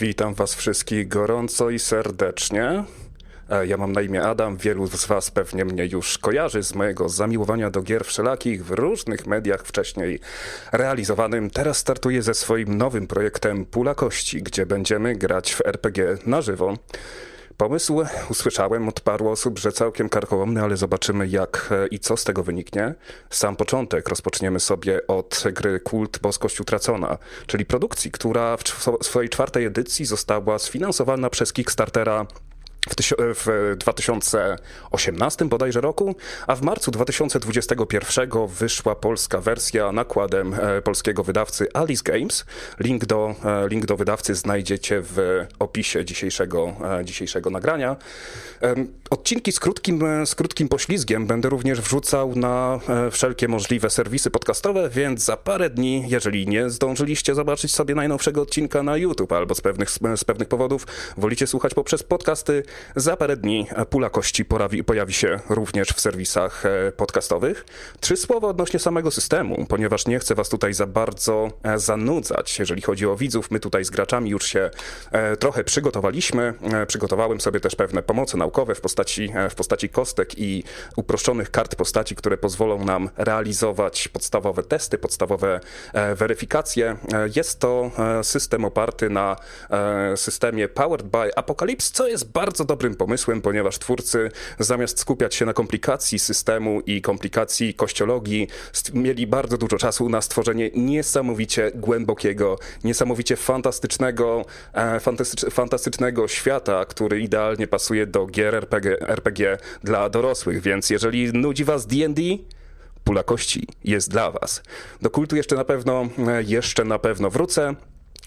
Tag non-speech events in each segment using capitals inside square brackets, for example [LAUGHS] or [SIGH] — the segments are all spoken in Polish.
Witam Was wszystkich gorąco i serdecznie. E, Ja mam na imię Adam, wielu z Was pewnie mnie już kojarzy z mojego zamiłowania do gier wszelakich w różnych mediach wcześniej realizowanym. Teraz startuję ze swoim nowym projektem Pula Kości, gdzie będziemy grać w RPG na żywo. Pomysł usłyszałem od paru osób, że całkiem karkołomny, ale zobaczymy jak e, i co z tego wyniknie. Sam początek rozpoczniemy sobie od gry Kult Boskość Utracona, czyli produkcji, która w swojej czwartej edycji została sfinansowana przez Kickstartera w, w 2018 bodajże roku, a w marcu 2021 wyszła polska wersja nakładem e, polskiego wydawcy Alice Games. Link do, e, link do wydawcy znajdziecie w opisie dzisiejszego, e, dzisiejszego nagrania. Odcinki z krótkim, z krótkim poślizgiem będę również wrzucał na wszelkie możliwe serwisy podcastowe, więc za parę dni, jeżeli nie zdążyliście zobaczyć sobie najnowszego odcinka na YouTube albo z pewnych, z pewnych powodów wolicie słuchać poprzez podcasty, za parę dni Pula Kości pojawi, pojawi się również w serwisach e, podcastowych. Trzy słowa odnośnie samego systemu, ponieważ nie chcę was tutaj za bardzo e, zanudzać. Jeżeli chodzi o widzów, my tutaj z graczami już się e, trochę przygotowaliśmy. Przygotowałem sobie też pewne pomoce naukowe w postaci, w postaci kostek i uproszczonych kart postaci, które pozwolą nam realizować podstawowe testy, podstawowe weryfikacje. Jest to system oparty na systemie Powered by Apocalypse, co jest bardzo dobrym pomysłem, ponieważ twórcy zamiast skupiać się na komplikacji systemu i komplikacji kościologii, mieli bardzo dużo czasu na stworzenie niesamowicie głębokiego, niesamowicie fantastycznego, e, fantastycz, fantastycznego świata, który idealnie pasuje do gier RPG, RPG dla dorosłych. Więc jeżeli nudzi was D&D, Pula Kości jest dla was. Do kultu jeszcze na pewno, e, jeszcze na pewno wrócę.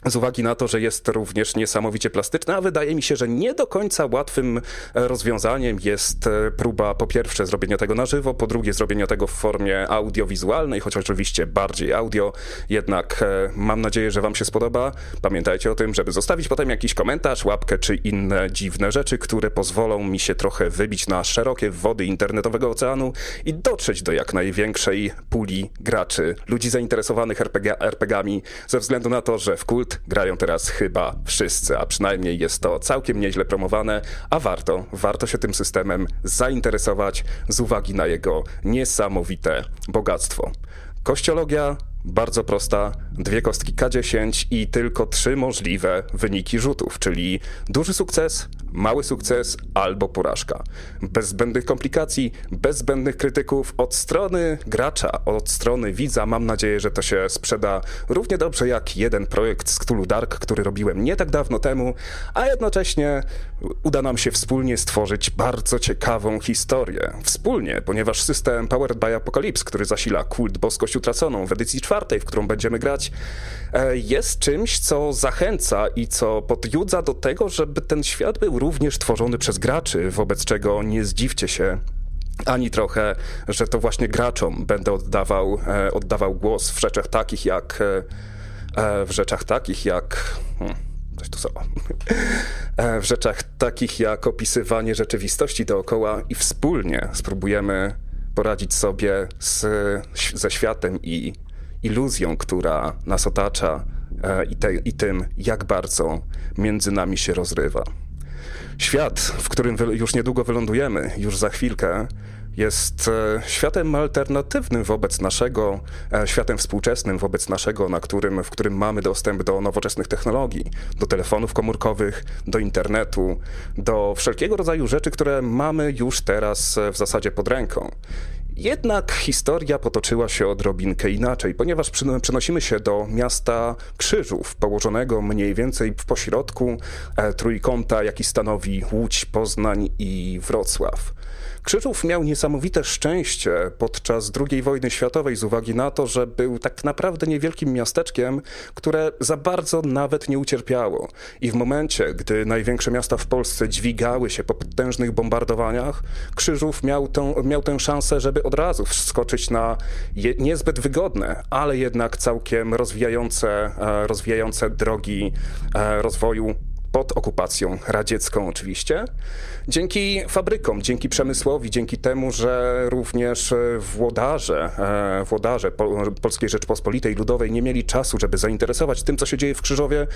Z uwagi na to, że jest również niesamowicie plastyczna, a wydaje mi się, że nie do końca łatwym rozwiązaniem jest e, próba po pierwsze zrobienia tego na żywo, po drugie zrobienia tego w formie audiowizualnej, choć oczywiście bardziej audio. Jednak e, mam nadzieję, że Wam się spodoba. Pamiętajcie o tym, żeby zostawić potem jakiś komentarz, łapkę czy inne dziwne rzeczy, które pozwolą mi się trochę wybić na szerokie wody internetowego oceanu i dotrzeć do jak największej puli graczy, ludzi zainteresowanych RPG, RPGami, ze względu na to, że w kult grają teraz chyba wszyscy, a przynajmniej jest to całkiem nieźle promowane, a warto, warto się tym systemem zainteresować z uwagi na jego niesamowite bogactwo. Kościologia bardzo prosta, dwie kostki K10 i tylko trzy możliwe wyniki rzutów, czyli duży sukces, mały sukces albo porażka. Bez zbędnych komplikacji, bez zbędnych krytyków od strony gracza, od strony widza. Mam nadzieję, że to się sprzeda równie dobrze jak jeden projekt z Cthulhu Dark, który robiłem nie tak dawno temu, a jednocześnie uda nam się wspólnie stworzyć bardzo ciekawą historię. Wspólnie, ponieważ system Powered by Apocalypse, który zasila kult Boskość Utraconą w edycji czwartej, w którą będziemy grać, e, jest czymś, co zachęca i co podjudza do tego, żeby ten świat był również tworzony przez graczy, wobec czego nie zdziwcie się, ani trochę, że to właśnie graczom będę oddawał, e, oddawał głos w rzeczach takich jak e, w rzeczach takich jak hmm, coś tu są. [LAUGHS] W rzeczach takich jak opisywanie rzeczywistości dookoła i wspólnie spróbujemy poradzić sobie z, ze światem i iluzją, która nas otacza e, i, te, i tym, jak bardzo między nami się rozrywa. Świat, w którym już niedługo wylądujemy, już za chwilkę, jest e, światem alternatywnym wobec naszego, e, światem współczesnym wobec naszego, na którym, w którym mamy dostęp do nowoczesnych technologii, do telefonów komórkowych, do internetu, do wszelkiego rodzaju rzeczy, które mamy już teraz w zasadzie pod ręką. Jednak historia potoczyła się odrobinkę inaczej, ponieważ przenosimy się do miasta Krzyżów, położonego mniej więcej w pośrodku e, trójkąta, jaki stanowi Łódź, Poznań i Wrocław. Krzyżów miał niesamowite szczęście podczas II wojny światowej z uwagi na to, że był tak naprawdę niewielkim miasteczkiem, które za bardzo nawet nie ucierpiało. I w momencie, gdy największe miasta w Polsce dźwigały się po potężnych bombardowaniach, Krzyżów miał tę, miał tę szansę, żeby od razu wskoczyć na je, niezbyt wygodne, ale jednak całkiem rozwijające, e, rozwijające drogi e, rozwoju pod okupacją radziecką oczywiście. Dzięki fabrykom, dzięki przemysłowi, dzięki temu, że również włodarze, e, włodarze Polskiej Rzeczpospolitej Ludowej nie mieli czasu, żeby zainteresować tym, co się dzieje w Krzyżowie,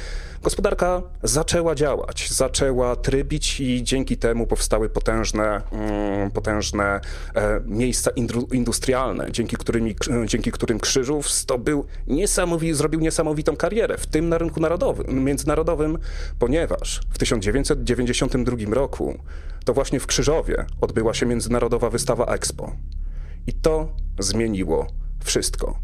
gospodarka zaczęła działać, zaczęła trybić i dzięki temu powstały potężne, mm, potężne e, miejsca industrialne, dzięki, którymi, dzięki którym Krzyżów niesamowi, zrobił niesamowitą karierę, w tym na rynku narodowym, międzynarodowym, ponieważ w 1992 roku to właśnie w Krzyżowie odbyła się międzynarodowa wystawa Expo. I to zmieniło wszystko.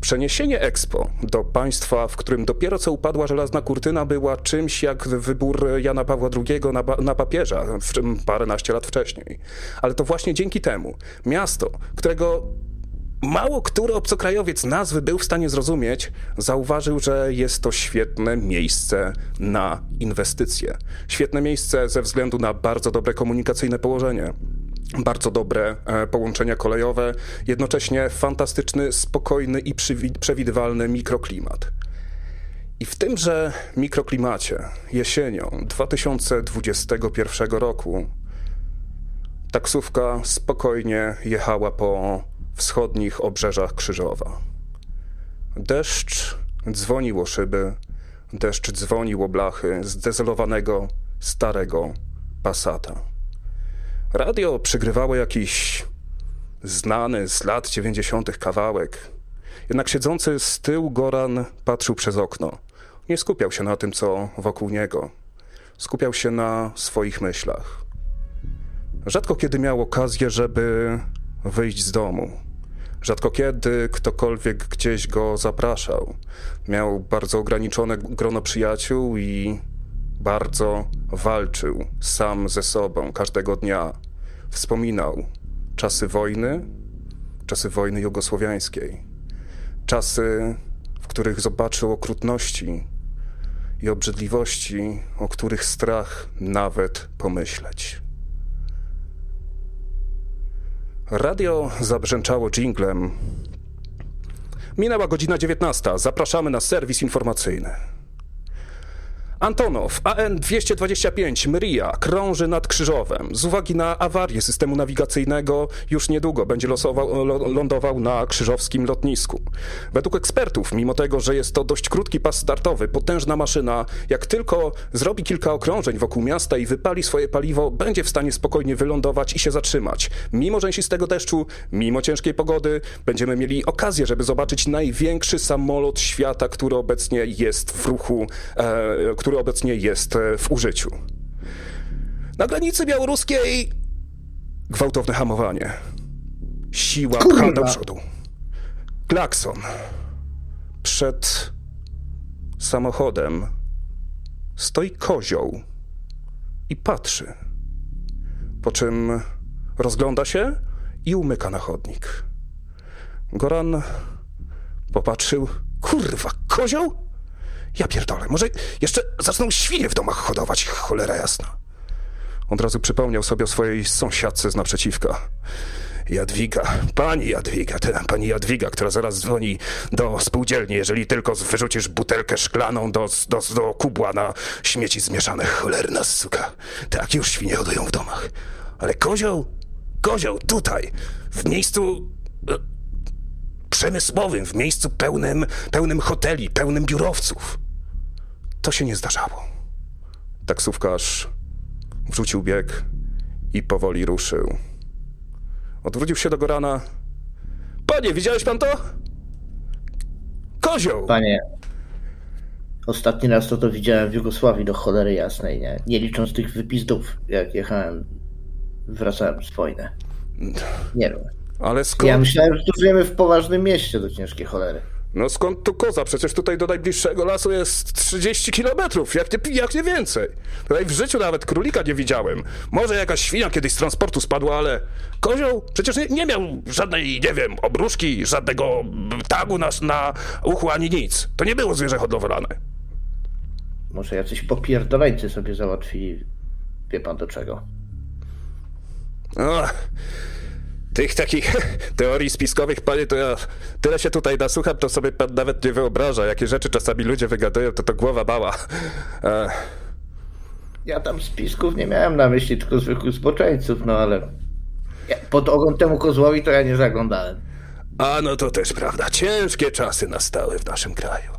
Przeniesienie Expo do państwa, w którym dopiero co upadła żelazna kurtyna, była czymś jak wybór Jana Pawła II na, na papieża paręnaście lat wcześniej. Ale to właśnie dzięki temu miasto, którego mało który obcokrajowiec nazwy był w stanie zrozumieć, zauważył, że jest to świetne miejsce na inwestycje. Świetne miejsce ze względu na bardzo dobre komunikacyjne położenie bardzo dobre e, połączenia kolejowe, jednocześnie fantastyczny, spokojny i przewidywalny mikroklimat. I w tymże mikroklimacie jesienią 2021 roku taksówka spokojnie jechała po wschodnich obrzeżach Krzyżowa. Deszcz dzwonił o szyby, deszcz dzwonił o blachy zdezelowanego, starego Passata. Radio przygrywało jakiś znany z lat dziewięćdziesiątych kawałek. Jednak siedzący z tyłu Goran patrzył przez okno. Nie skupiał się na tym, co wokół niego. Skupiał się na swoich myślach. Rzadko kiedy miał okazję, żeby wyjść z domu. Rzadko kiedy ktokolwiek gdzieś go zapraszał. Miał bardzo ograniczone grono przyjaciół i bardzo walczył sam ze sobą każdego dnia. Wspominał czasy wojny, czasy wojny jugosłowiańskiej, czasy, w których zobaczył okrutności i obrzydliwości, o których strach nawet pomyśleć. Radio zabrzęczało dżinglem. Minęła godzina 19. Zapraszamy na serwis informacyjny. Antonow AN-225 Mria krąży nad Krzyżowem. Z uwagi na awarię systemu nawigacyjnego już niedługo będzie losował, lądował na krzyżowskim lotnisku. Według ekspertów, mimo tego, że jest to dość krótki pas startowy, potężna maszyna, jak tylko zrobi kilka okrążeń wokół miasta i wypali swoje paliwo, będzie w stanie spokojnie wylądować i się zatrzymać. Mimo rzęsistego deszczu, mimo ciężkiej pogody, będziemy mieli okazję, żeby zobaczyć największy samolot świata, który obecnie jest w ruchu, e, który który obecnie jest e, w użyciu. Na granicy białoruskiej gwałtowne hamowanie. Siła pcha do przodu. Klakson. Przed samochodem stoi kozioł i patrzy. Po czym rozgląda się i umyka na chodnik. Goran popatrzył. Kurwa, kozioł? Ja pierdolę, może jeszcze zaczną świnie w domach hodować, cholera jasna. Od razu przypomniał sobie o swojej sąsiadce z naprzeciwka. Jadwiga, pani Jadwiga, ta pani Jadwiga, która zaraz dzwoni do spółdzielni, jeżeli tylko wyrzucisz butelkę szklaną do, do, do kubła na śmieci zmieszane. Cholerna suka. Tak, już świnie hodują w domach. Ale kozioł, kozioł tutaj, w miejscu e, przemysłowym, w miejscu pełnym, pełnym hoteli, pełnym biurowców. To się nie zdarzało. Taksówkarz wrzucił bieg i powoli ruszył. Odwrócił się do Gorana. Panie, widziałeś pan to? Kozioł! Panie, ostatni raz to to widziałem w Jugosławii do cholery jasnej, nie? Nie licząc tych wypizdów, jak jechałem, wracałem z wojny. Nie wiem. Ale skąd... Ja myślałem, że tu żyjemy w poważnym mieście do ciężkiej cholery. No skąd tu koza? Przecież tutaj do najbliższego lasu jest 30 kilometrów, jak nie, jak nie więcej. Tutaj w życiu nawet królika nie widziałem. Może jakaś świnia kiedyś z transportu spadła, ale kozioł przecież nie, nie miał żadnej, nie wiem, obruszki, żadnego tagu na, na uchu ani nic. To nie było zwierzę hodowlane. Może jacyś popierdolejcy sobie załatwili, wie pan do czego. Ach. Tych takich [LAUGHS] teorii spiskowych, panie, to ja tyle się tutaj nasłucham, to sobie pan nawet nie wyobraża. Jakie rzeczy czasami ludzie wygadują, to to głowa bała. E... Ja tam spisków nie miałem na myśli, tylko zwykłych zboczeńców, no ale pod ogon temu kozłowi to ja nie zaglądałem. A no to też prawda. Ciężkie czasy nastały w naszym kraju.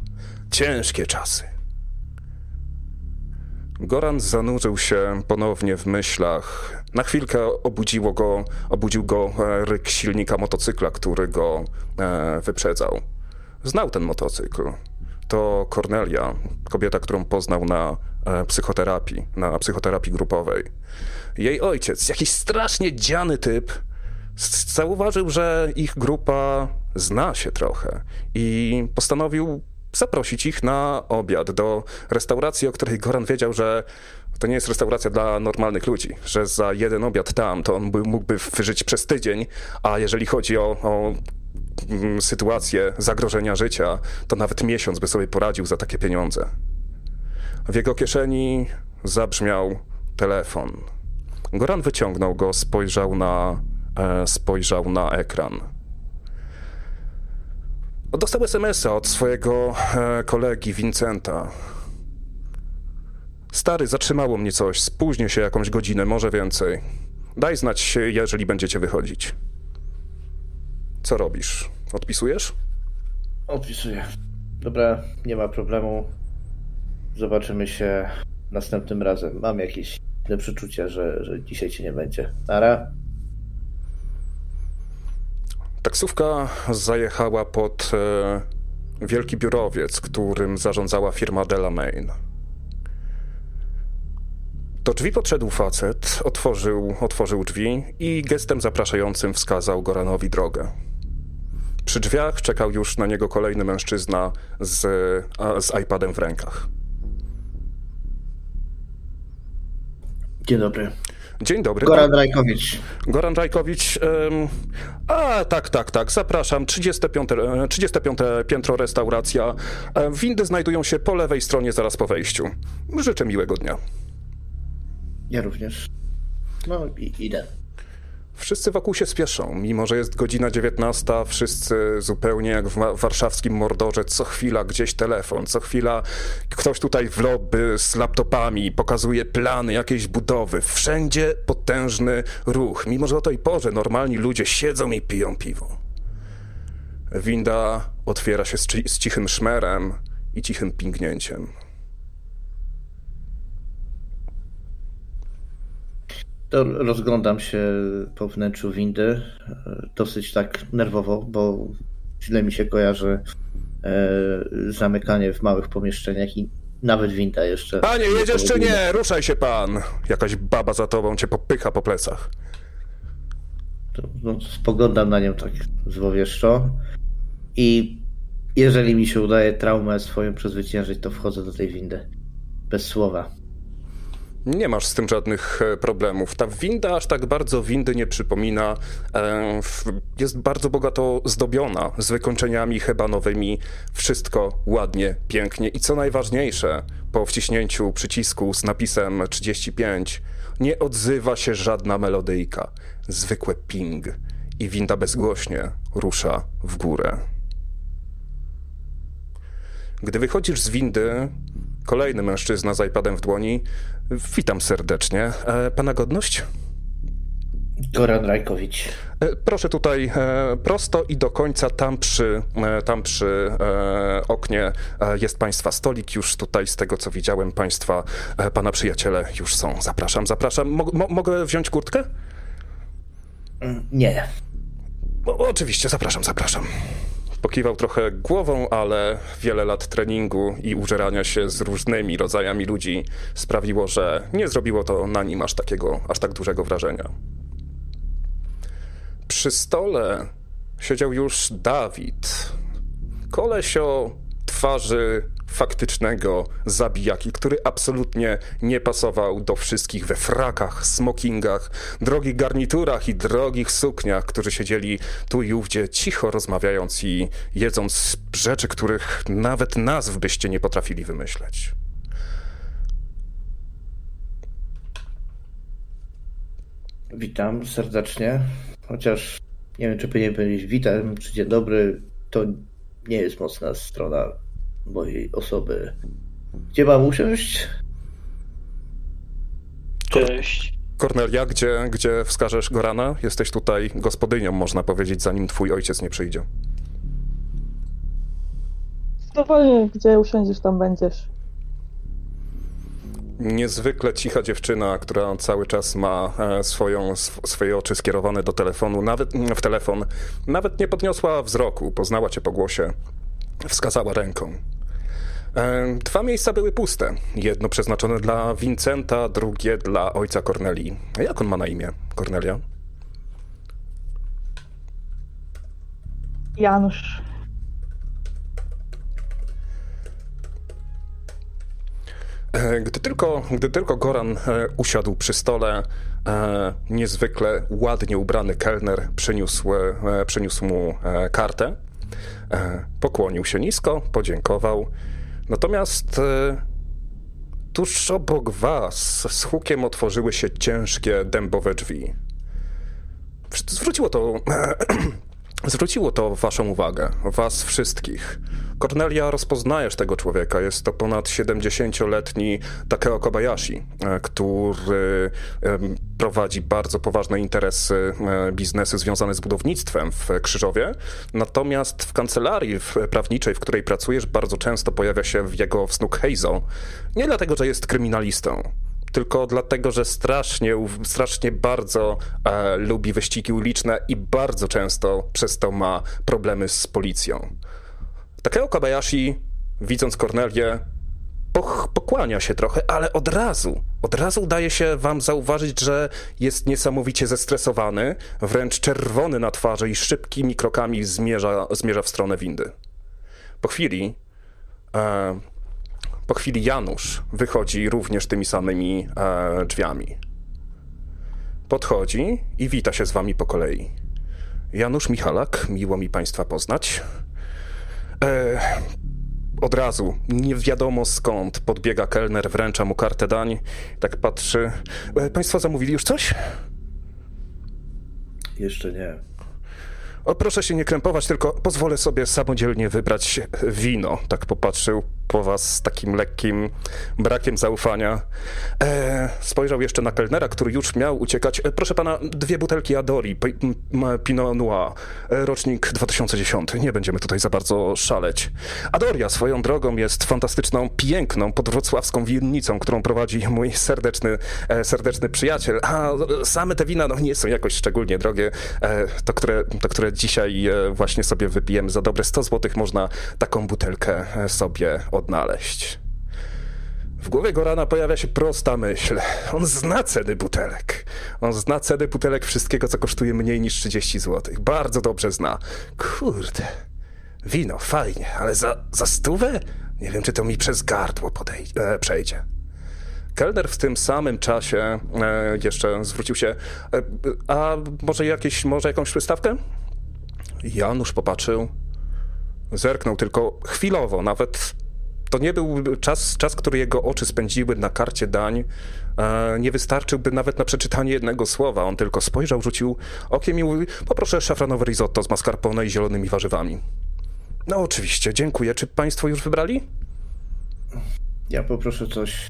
Ciężkie czasy. Goran zanurzył się ponownie w myślach, na chwilkę obudziło go, obudził go e, ryk silnika motocykla, który go e, wyprzedzał. Znał ten motocykl. To Cornelia, kobieta, którą poznał na e, psychoterapii, na psychoterapii grupowej. Jej ojciec, jakiś strasznie dziany typ, zauważył, że ich grupa zna się trochę i postanowił zaprosić ich na obiad do restauracji, o której Goran wiedział, że to nie jest restauracja dla normalnych ludzi, że za jeden obiad tam to on mógłby wyżyć przez tydzień, a jeżeli chodzi o, o mm, sytuację zagrożenia życia, to nawet miesiąc by sobie poradził za takie pieniądze. W jego kieszeni zabrzmiał telefon. Goran wyciągnął go, spojrzał na, e, spojrzał na ekran. Dostał SMS-a od swojego e, kolegi Vincenta. Stary, zatrzymało mnie coś, spóźnię się jakąś godzinę, może więcej. Daj znać, jeżeli będziecie wychodzić. Co robisz? Odpisujesz? Odpisuję. Dobra, nie ma problemu. Zobaczymy się następnym razem. Mam jakieś inne przeczucie, że, że dzisiaj cię nie będzie. Nara. Taksówka zajechała pod e, wielki biurowiec, którym zarządzała firma Delamain. Do drzwi podszedł facet, otworzył, otworzył drzwi i gestem zapraszającym wskazał Goranowi drogę. Przy drzwiach czekał już na niego kolejny mężczyzna z, z iPadem w rękach. Dzień dobry. Dzień dobry. Goran Rajkowicz. Goran Rajkowicz. Um, a, tak, tak, tak. Zapraszam. 35, 35 e, piętro restauracja. E, windy znajdują się po lewej stronie, zaraz po wejściu. Życzę miłego dnia. Ja również. No i idę. Wszyscy wokół się spieszą, mimo że jest godzina 19, wszyscy zupełnie jak w warszawskim mordorze, co chwila gdzieś telefon, co chwila ktoś tutaj w lobby z laptopami pokazuje plany jakiejś budowy. Wszędzie potężny ruch, mimo że o tej porze normalni ludzie siedzą i piją piwo. Winda otwiera się z, z cichym szmerem i cichym pingnięciem. To rozglądam się po wnętrzu windy e, dosyć tak nerwowo, bo źle mi się kojarzy e, zamykanie w małych pomieszczeniach i nawet winda jeszcze. Panie, jedziesz czy nie? Ruszaj się pan! Jakaś baba za tobą cię popycha po plecach. To, no, spoglądam na nią tak złowieszczo i jeżeli mi się udaje traumę swoją przezwyciężyć, to wchodzę do tej windy. Bez słowa nie masz z tym żadnych e, problemów. Ta winda aż tak bardzo windy nie przypomina. E, jest bardzo bogato zdobiona z wykończeniami hebanowymi. Wszystko ładnie, pięknie i co najważniejsze, po wciśnięciu przycisku z napisem 35 nie odzywa się żadna melodyjka. Zwykłe ping i winda bezgłośnie rusza w górę. Gdy wychodzisz z windy, kolejny mężczyzna z iPadem w dłoni Witam serdecznie. E, pana godność? Goran Rajkowicz. E, proszę tutaj e, prosto i do końca, tam przy, tam przy oknie jest Państwa stolik, już tutaj z tego co widziałem Państwa, Pana przyjaciele już są. Zapraszam, zapraszam. Mo mogę wziąć kurtkę? Nie. O, oczywiście, zapraszam, zapraszam. Pokiwał trochę głową, ale wiele lat treningu i użerania się z różnymi rodzajami ludzi sprawiło, że nie zrobiło to na nim aż takiego, aż tak dużego wrażenia. Przy stole siedział już Dawid. Koleś o twarzy faktycznego zabijaki, który absolutnie nie pasował do wszystkich we frakach, smokingach, drogich garniturach i drogich sukniach, którzy siedzieli tu i ówdzie cicho rozmawiając i jedząc rzeczy, których nawet nazw byście nie potrafili wymyśleć. Witam serdecznie, chociaż nie wiem, czy powinien powiedzieć witam, czy dzień dobry, to nie jest mocna strona mojej osoby. Gdzie mam usiąść? Cześć. Kornelia, gdzie, gdzie wskażesz Gorana? Jesteś tutaj gospodynią, można powiedzieć, zanim twój ojciec nie przyjdzie. Spokojnie, gdzie usiądziesz, tam będziesz. Niezwykle cicha dziewczyna, która cały czas ma e, swoją, swoje oczy skierowane do telefonu, nawet w telefon, nawet nie podniosła wzroku, poznała cię po głosie, wskazała ręką. E, dwa miejsca były puste. Jedno przeznaczone dla Vincenta, drugie dla ojca Kornelii. Jak on ma na imię, Kornelia? Janusz. E, gdy tylko, gdy tylko Goran e, usiadł przy stole, niezwykle ładnie ubrany kelner przyniósł, przyniósł mu kartę. Pokłonił się nisko, podziękował. Natomiast e, tuż obok was z hukiem otworzyły się ciężkie dębowe drzwi. Zwróciło to [CLEARS THROAT] Zwróciło to waszą uwagę, was wszystkich. Kornelia, rozpoznajesz tego człowieka. Jest to ponad 70-letni Takeo Kobayashi, e, który prowadzi bardzo poważne interesy, e, biznesy związane z budownictwem w Krzyżowie. Natomiast w kancelarii prawniczej, w której pracujesz, bardzo często pojawia się jego wsnuk Heizo. Nie dlatego, że jest kryminalistą, tylko dlatego, że strasznie, strasznie bardzo e, lubi wyścigi uliczne i bardzo często przez to ma problemy z policją. Takeo Kobayashi, widząc Kornelię, pokłania się trochę, ale od razu, od razu udaje się wam zauważyć, że jest niesamowicie zestresowany, wręcz czerwony na twarzy i szybkimi krokami zmierza, zmierza w stronę windy. Po chwili e, po chwili Janusz wychodzi również tymi samymi e, drzwiami. Podchodzi i wita się z wami po kolei. Janusz Michalak, miło mi państwa poznać. E, od razu, nie wiadomo skąd, podbiega kelner, wręcza mu kartę dań. Tak patrzy. E, państwo zamówili już coś? Jeszcze nie. O, proszę się nie krępować, tylko pozwolę sobie samodzielnie wybrać wino. Tak popatrzył po was z takim lekkim brakiem zaufania. E, spojrzał jeszcze na kelnera, który już miał uciekać. E, proszę pana, dwie butelki Adori, Pinot Noir, e, rocznik 2010. Nie będziemy tutaj za bardzo szaleć. Adoria swoją drogą jest fantastyczną, piękną, podwrocławską winnicą, którą prowadzi mój serdeczny, e, serdeczny przyjaciel. A same te wina no, nie są jakoś szczególnie drogie. E, to, które, to, które dzisiaj e, właśnie sobie wypijemy za dobre 100 zł, można taką butelkę sobie odnaleźć. W głowie Gorana pojawia się prosta myśl. On zna ceny butelek. On zna ceny butelek wszystkiego, co kosztuje mniej niż 30 zł. Bardzo dobrze zna. Kurde. Wino, fajnie, ale za, za stówę? Nie wiem, czy to mi przez gardło podej- e, przejdzie. Kelner w tym samym czasie e, jeszcze zwrócił się. E, a może, jakieś, może jakąś przystawkę? Janusz popatrzył. Zerknął tylko chwilowo, nawet to nie był czas, czas, który jego oczy spędziły na karcie dań. E, nie wystarczyłby nawet na przeczytanie jednego słowa. On tylko spojrzał, rzucił okiem i mówił: Poproszę szafranowe risotto z mascarpone i zielonymi warzywami. No oczywiście, dziękuję. Czy państwo już wybrali? Ja poproszę coś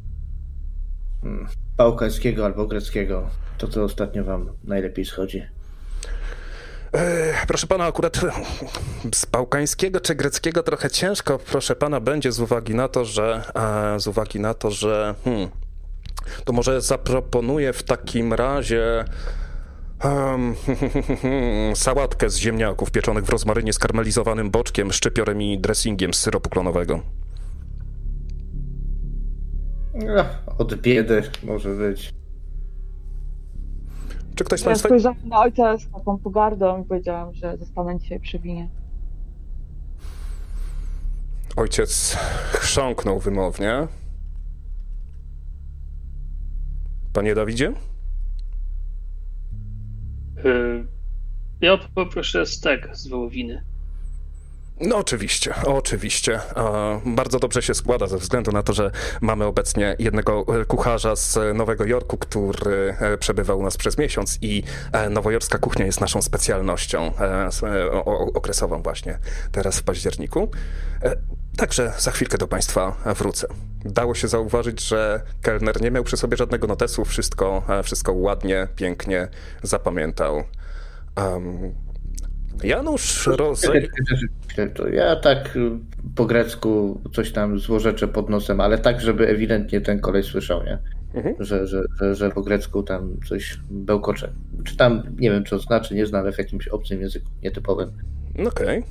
hmm, bałkańskiego albo greckiego. To, co ostatnio wam najlepiej schodzi. E, proszę pana, akurat z bałkańskiego czy greckiego trochę ciężko, proszę pana, będzie z uwagi na to, że e, z uwagi na to, że hmm, to może zaproponuję w takim razie um, [LAUGHS] sałatkę z ziemniaków pieczonych w rozmarynie z karmelizowanym boczkiem, szczypiorem i dressingiem z syropu klonowego. Od biedy może być. Czy ktoś z ja Państwa... spojrzałam na ojca z taką pogardą i powiedziałam, że zostanę dzisiaj przy winie. Ojciec chrząknął wymownie. Panie Dawidzie? Y, ja poproszę stek z wołowiny. No oczywiście, oczywiście. Bardzo dobrze się składa ze względu na to, że mamy obecnie jednego e, kucharza z Nowego Jorku, który e, przebywał u nas przez miesiąc i e, nowojorska kuchnia jest naszą specjalnością okresową właśnie teraz w październiku. Także za chwilkę do Państwa wrócę. Dało się zauważyć, że kelner nie miał przy sobie żadnego notesu, wszystko, wszystko ładnie, pięknie zapamiętał. Um, Janusz Rozej... Ja tak po grecku coś tam złorzeczę pod nosem, ale tak, żeby ewidentnie ten kolej słyszał, nie? Mhm. Że, że, że, że, po grecku tam coś bełkocze. Czy tam, nie wiem, co znaczy, nie znam, ale w jakimś obcym języku, nietypowym. Okej. Okay.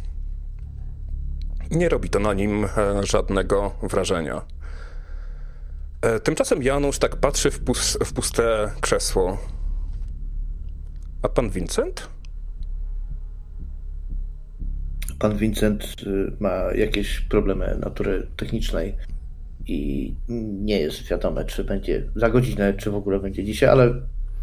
Nie robi to na nim e, żadnego wrażenia. E, tymczasem Janusz tak patrzy w, w puste krzesło. A pan Vincent? Pan Vincent y, ma jakieś problemy natury technicznej i nie jest wiadome, czy będzie za godzinę, czy w ogóle będzie dzisiaj, ale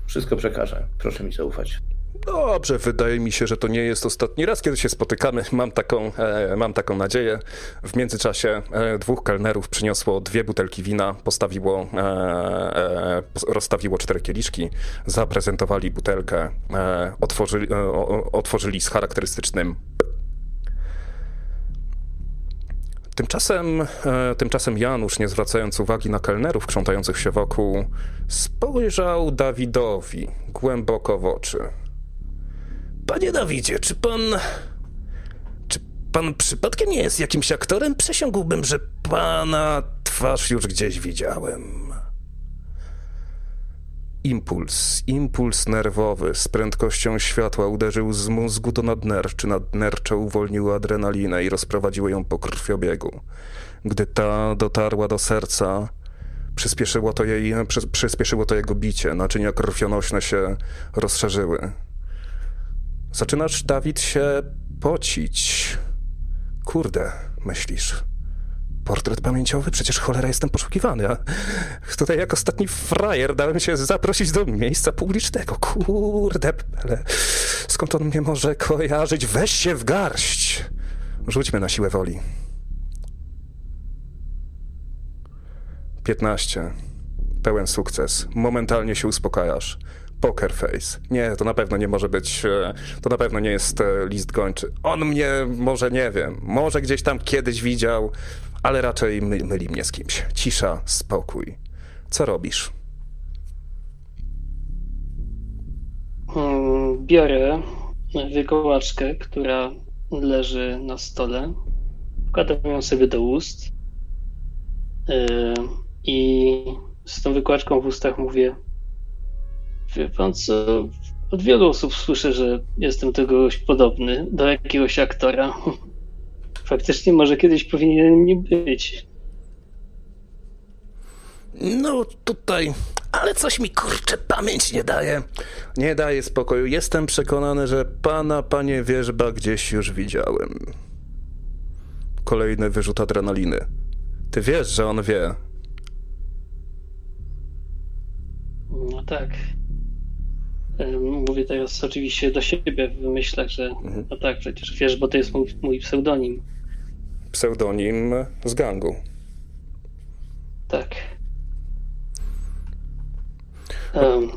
wszystko przekażę. Proszę mi zaufać. Dobrze, wydaje mi się, że to nie jest ostatni raz, kiedy się spotykamy. Mam taką, e, mam taką nadzieję. W międzyczasie e, dwóch kelnerów przyniosło dwie butelki wina, postawiło, e, e rozstawiło cztery kieliszki, zaprezentowali butelkę, e, otworzyli, e, otworzyli z charakterystycznym Tymczasem, tymczasem Janusz, nie zwracając uwagi na kelnerów krzątających się wokół, spojrzał Dawidowi głęboko w oczy. Panie Dawidzie, czy pan. Czy pan przypadkiem nie jest jakimś aktorem? Przysiągłbym, że pana twarz już gdzieś widziałem. Impuls, impuls nerwowy z prędkością światła uderzył z mózgu do nadnerczy. Nadnercze uwolniły adrenalinę i rozprowadziły ją po krwiobiegu. Gdy ta dotarła do serca, przyspieszyło to, jej, przyspieszyło to jego bicie. Naczynia krwionośne się rozszerzyły. Zaczynasz, Dawid, się pocić. Kurde, myślisz. Portret pamięciowy? Przecież cholera jestem poszukiwany, a tutaj jak ostatni frajer dałem się zaprosić do miejsca publicznego. Kurde, ale skąd on mnie może kojarzyć? Weź się w garść! Rzućmy na siłę woli. Piętnaście. Pełen sukces. Momentalnie się uspokajasz. Poker face. Nie, to na pewno nie może być, e, to na pewno nie jest e, list gończy. On mnie może nie wiem, może gdzieś tam kiedyś widział, ale raczej my, myli mnie z kimś. Cisza, spokój. Co robisz? Hmm, biorę wykołaczkę, która leży na stole. Wkładam ją sobie do ust. Yy, I z tą wykłaczką w ustach mówię: Wie pan co? Od wielu osób słyszę, że jestem do kogoś podobny, do jakiegoś aktora. [LAUGHS] Faktycznie może kiedyś powinien nie być. No tutaj, ale coś mi kurczę pamięć nie daje. Nie daje spokoju. Jestem przekonany, że pana, panie wierzba, gdzieś już widziałem. Kolejny wyrzut adrenaliny. Ty wiesz, że on wie. No tak. Mówię teraz oczywiście do siebie w myślach, że mhm. no tak, przecież wiesz, bo to jest mój, mój pseudonim. Pseudonim z gangu. Tak. Um,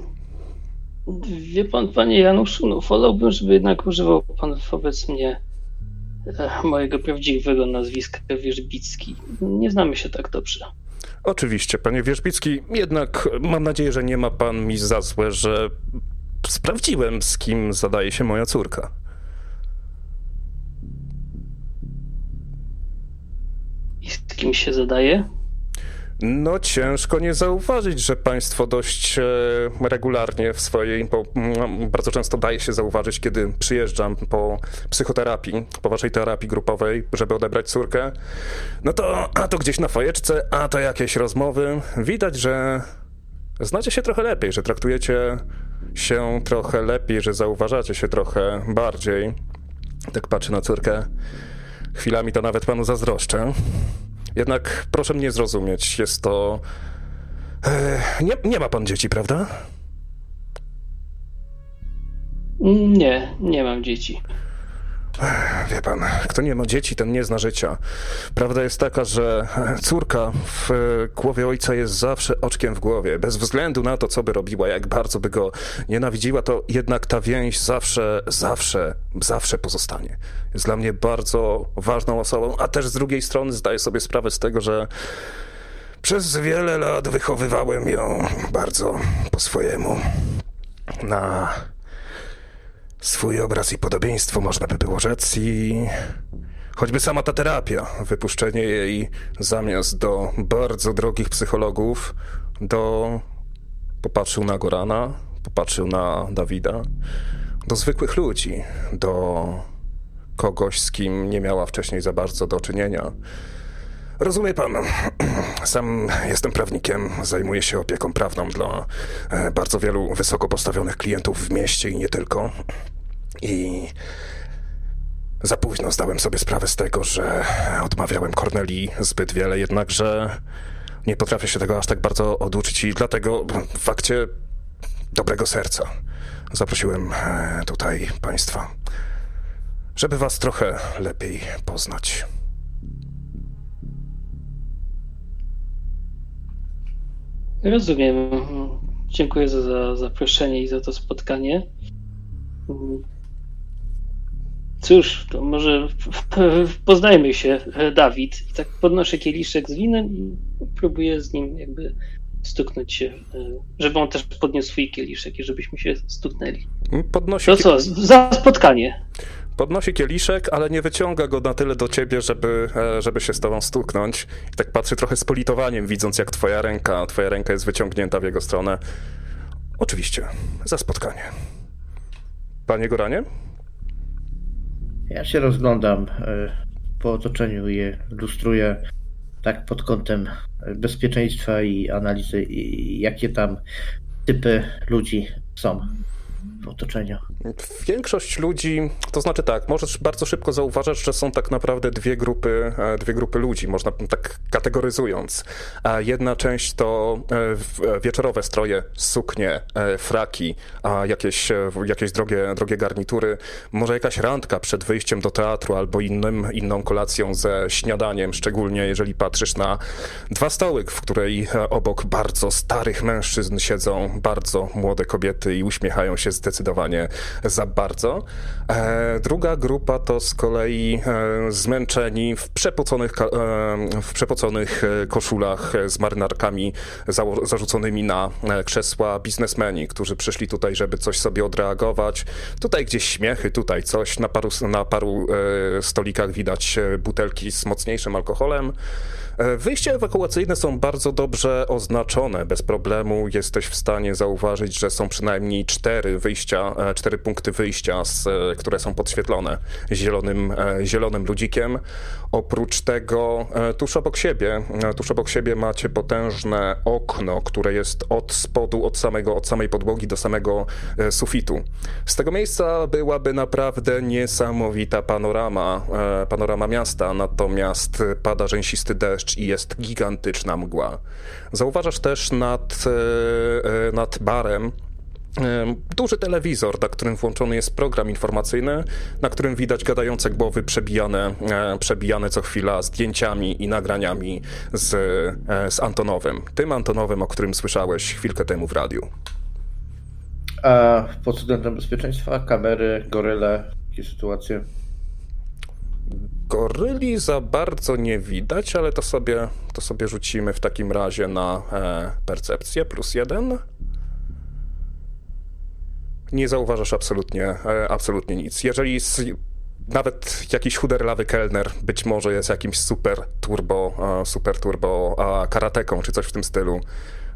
wie pan, panie Januszu, no wolałbym, żeby jednak używał pan wobec mnie e, mojego prawdziwego nazwiska Wierzbicki. Nie znamy się tak dobrze. Oczywiście, panie Wierzbicki, jednak mam nadzieję, że nie ma pan mi za złe, że sprawdziłem, z kim zadaje się moja córka. I z kim się zadaje? No, ciężko nie zauważyć, że państwo dość e, regularnie w swojej, bo bardzo często daje się zauważyć, kiedy przyjeżdżam po psychoterapii, po waszej terapii grupowej, żeby odebrać córkę. No to, a to gdzieś na fajeczce, a to jakieś rozmowy. Widać, że znacie się trochę lepiej, że traktujecie się trochę lepiej, że zauważacie się trochę bardziej. Tak patrzę na córkę. Chwilami to nawet panu zazdroszczę. Jednak proszę mnie zrozumieć, jest to. E, nie, nie ma pan dzieci, prawda? Nie, nie mam dzieci. Wie pan, kto nie ma dzieci, ten nie zna życia. Prawda jest taka, że córka w głowie ojca jest zawsze oczkiem w głowie. Bez względu na to, co by robiła, jak bardzo by go nienawidziła, to jednak ta więź zawsze, zawsze, zawsze pozostanie. Jest dla mnie bardzo ważną osobą, a też z drugiej strony zdaję sobie sprawę z tego, że przez wiele lat wychowywałem ją bardzo po swojemu. Na swój obraz i podobieństwo, można by było rzec, i choćby sama ta terapia, wypuszczenie jej zamiast do bardzo drogich psychologów, do popatrzył na Gorana, popatrzył na Dawida, do zwykłych ludzi, do kogoś, z kim nie miała wcześniej za bardzo do czynienia. Rozumie pan, [CLEARS THROAT] sam jestem prawnikiem, zajmuję się opieką prawną dla e, bardzo wielu wysoko postawionych klientów w mieście i nie tylko. I za późno zdałem sobie sprawę z tego, że odmawiałem Corneli zbyt wiele, jednakże nie potrafię się tego aż tak bardzo oduczyć i dlatego w fakcie dobrego serca zaprosiłem e, tutaj państwa, żeby was trochę lepiej poznać. Rozumiem. Dziękuję za, za zaproszenie i za to spotkanie. Cóż, to może poznajmy się, Dawid. I tak podnoszę kieliszek z winem i próbuję z nim jakby stuknąć się, żeby on też podniósł swój kieliszek i żebyśmy się stuknęli. Podnosi to co, za spotkanie. Podnosi kieliszek, ale nie wyciąga go na tyle do ciebie, żeby, e, żeby się z tobą stuknąć. I tak patrzy trochę z politowaniem, widząc jak twoja ręka, twoja ręka jest wyciągnięta w jego stronę. Oczywiście, za spotkanie. Panie Goranie? Ja się rozglądam e, po otoczeniu i lustruję tak pod kątem bezpieczeństwa i analizy, jakie tam typy ludzi są w otoczeniu? Większość ludzi, to znaczy tak, możesz bardzo szybko zauważyć, że są tak naprawdę dwie grupy, e, dwie grupy ludzi, można tak kategoryzując. Jedna część to e, wieczorowe stroje, suknie, e, fraki, jakieś, jakieś drogie, drogie garnitury, może jakaś randka przed wyjściem do teatru albo innym, inną kolacją ze śniadaniem, szczególnie jeżeli patrzysz na dwa stoły, w której obok bardzo starych mężczyzn siedzą bardzo młode kobiety i uśmiechają się zdecydowanie za bardzo. E, druga grupa to z kolei e, zmęczeni w przepoconych, e, w przepoconych koszulach z marynarkami zarzuconymi na krzesła biznesmeni, którzy przyszli tutaj, żeby coś sobie odreagować. Tutaj gdzieś śmiechy, tutaj coś. Na paru, na paru stolikach widać butelki z mocniejszym alkoholem. E, wyjścia ewakuacyjne są bardzo dobrze oznaczone. Bez problemu jesteś w stanie zauważyć, że są przynajmniej cztery wyjścia, e, cztery punkty wyjścia, z, e, które są podświetlone zielonym, zielonym ludzikiem. Oprócz tego tuż obok siebie, tuż obok siebie macie potężne okno, które jest od spodu, od, samego, od samej podłogi do samego sufitu. Z tego miejsca byłaby naprawdę niesamowita panorama, panorama miasta, natomiast pada rzęsisty deszcz deszcz i jest gigantyczna mgła. Zauważasz też nad, e, e, nad barem e, duży telewizor, na którym włączony jest program informacyjny, na którym widać gadające głowy przebijane, przebijane co chwila zdjęciami i nagraniami z, z Antonowym. Tym Antonowym, o którym słyszałeś chwilkę temu w radiu. A pod względem bezpieczeństwa, kamery, goryle, jakie sytuacje? Goryli za bardzo nie widać, ale to sobie, to sobie rzucimy w takim razie na e, percepcję plus jeden. Nie zauważasz absolutnie, e, absolutnie nic. Jeżeli z, nawet jakiś chuderlawy kelner być może jest jakimś super turbo, e, super turbo karateką czy coś w tym stylu,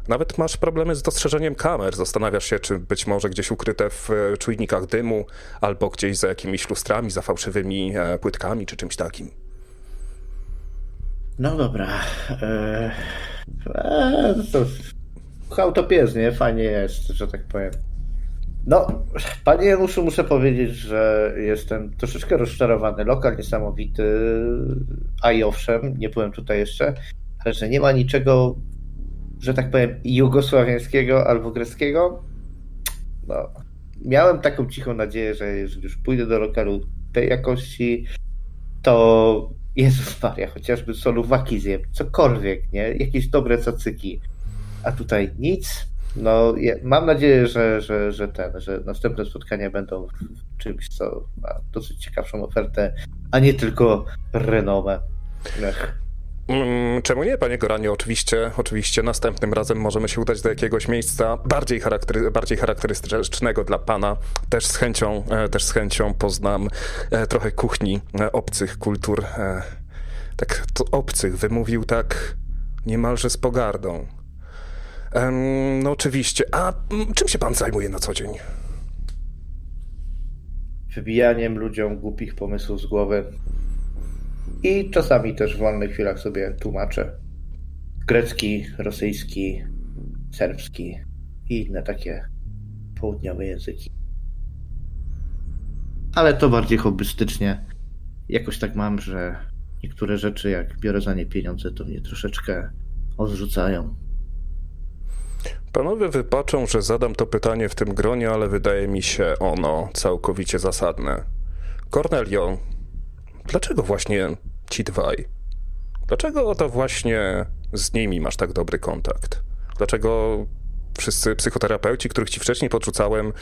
nawet masz problemy z dostrzeżeniem kamer. Zastanawiasz się, czy być może gdzieś ukryte w e, czujnikach dymu, albo gdzieś za jakimiś lustrami, za fałszywymi e, płytkami, czy czymś takim. No dobra. Eee, to autopiez, nie? Fajnie jest, że tak powiem. No, panie Januszu, muszę powiedzieć, że jestem troszeczkę rozczarowany. Lokal niesamowity, a i owszem, nie byłem tutaj jeszcze, ale że nie ma niczego że tak powiem, jugosławiańskiego albo greckiego, no, miałem taką cichą nadzieję, że jeżeli już pójdę do lokalu tej jakości, to Jezus Maria, chociażby soluwaki zjem, cokolwiek, nie? Jakieś dobre cacyki. A tutaj nic. No, mam nadzieję, że, że, że ten, że następne spotkania będą czymś, co ma dosyć ciekawszą ofertę, a nie tylko renomę. Ech. Mm, czemu nie, panie Goranie? Oczywiście, oczywiście następnym razem możemy się udać do jakiegoś miejsca bardziej, charaktery, bardziej charakterystycznego dla pana. Też z chęcią, e, też z chęcią poznam e, trochę kuchni e, obcych kultur. Tak, to obcych wymówił tak niemalże z pogardą. No oczywiście. A mm, czym się pan zajmuje na co dzień? Wybijaniem ludziom głupich pomysłów z głowy. I czasami też w wolnych chwilach sobie tłumaczę. Grecki, rosyjski, serbski i inne takie południowe języki. Ale to bardziej hobbystycznie. Jakoś tak mam, że niektóre rzeczy, jak biorę za nie pieniądze, to mnie troszeczkę odrzucają. Panowie wypaczą, że zadam to pytanie w tym gronie, ale wydaje mi się ono całkowicie zasadne. Cornelio, dlaczego właśnie ci dwaj? Dlaczego to właśnie z nimi masz tak dobry kontakt? Dlaczego wszyscy psychoterapeuci, których ci wcześniej podrzucałem,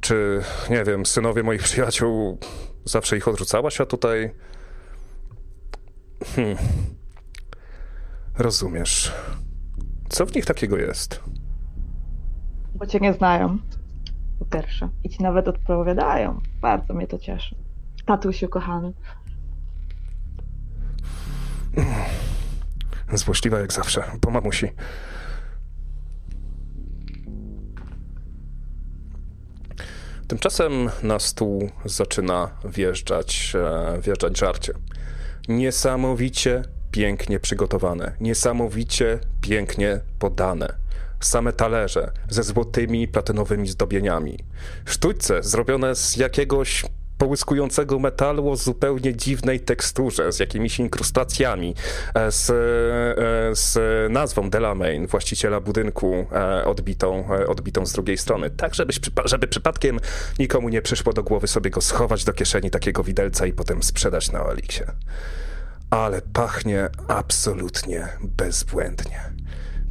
czy nie wiem, synowie moich przyjaciół, zawsze ich odrzucałaś, a tutaj. Hmm. Rozumiesz. Co w nich takiego jest? Bo cię nie znają. Po pierwsze. I ci nawet odpowiadają. Bardzo mnie to cieszy. Tatusiu kochany. Złośliwa jak zawsze, po mamusi. Tymczasem na stół zaczyna wjeżdżać, e, wjeżdżać żarcie. Niesamowicie pięknie przygotowane, niesamowicie pięknie podane. Same talerze ze złotymi, platynowymi zdobieniami. Sztućce zrobione z jakiegoś połyskującego metalu o zupełnie dziwnej teksturze, z jakimiś inkrustacjami, e, z, e, z nazwą Delamain, właściciela budynku, e, odbitą, odbitą z drugiej strony. Tak, żeby, żeby przypadkiem nikomu nie przyszło do głowy sobie go schować do kieszeni takiego widelca i potem sprzedać na Oliksie. Ale pachnie absolutnie bezbłędnie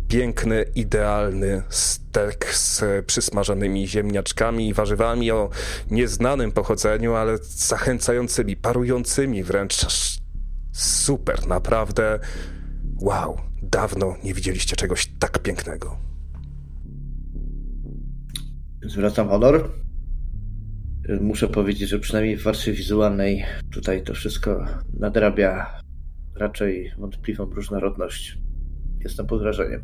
piękny, idealny stek z przysmażonymi ziemniaczkami i warzywami o nieznanym pochodzeniu, ale zachęcającymi, parującymi wręcz. Super, naprawdę. Wow, dawno nie widzieliście czegoś tak pięknego. Zwracam honor. Muszę powiedzieć, że przynajmniej w warstwie wizualnej tutaj to wszystko nadrabia raczej wątpliwą różnorodność. Jestem pod wrażeniem.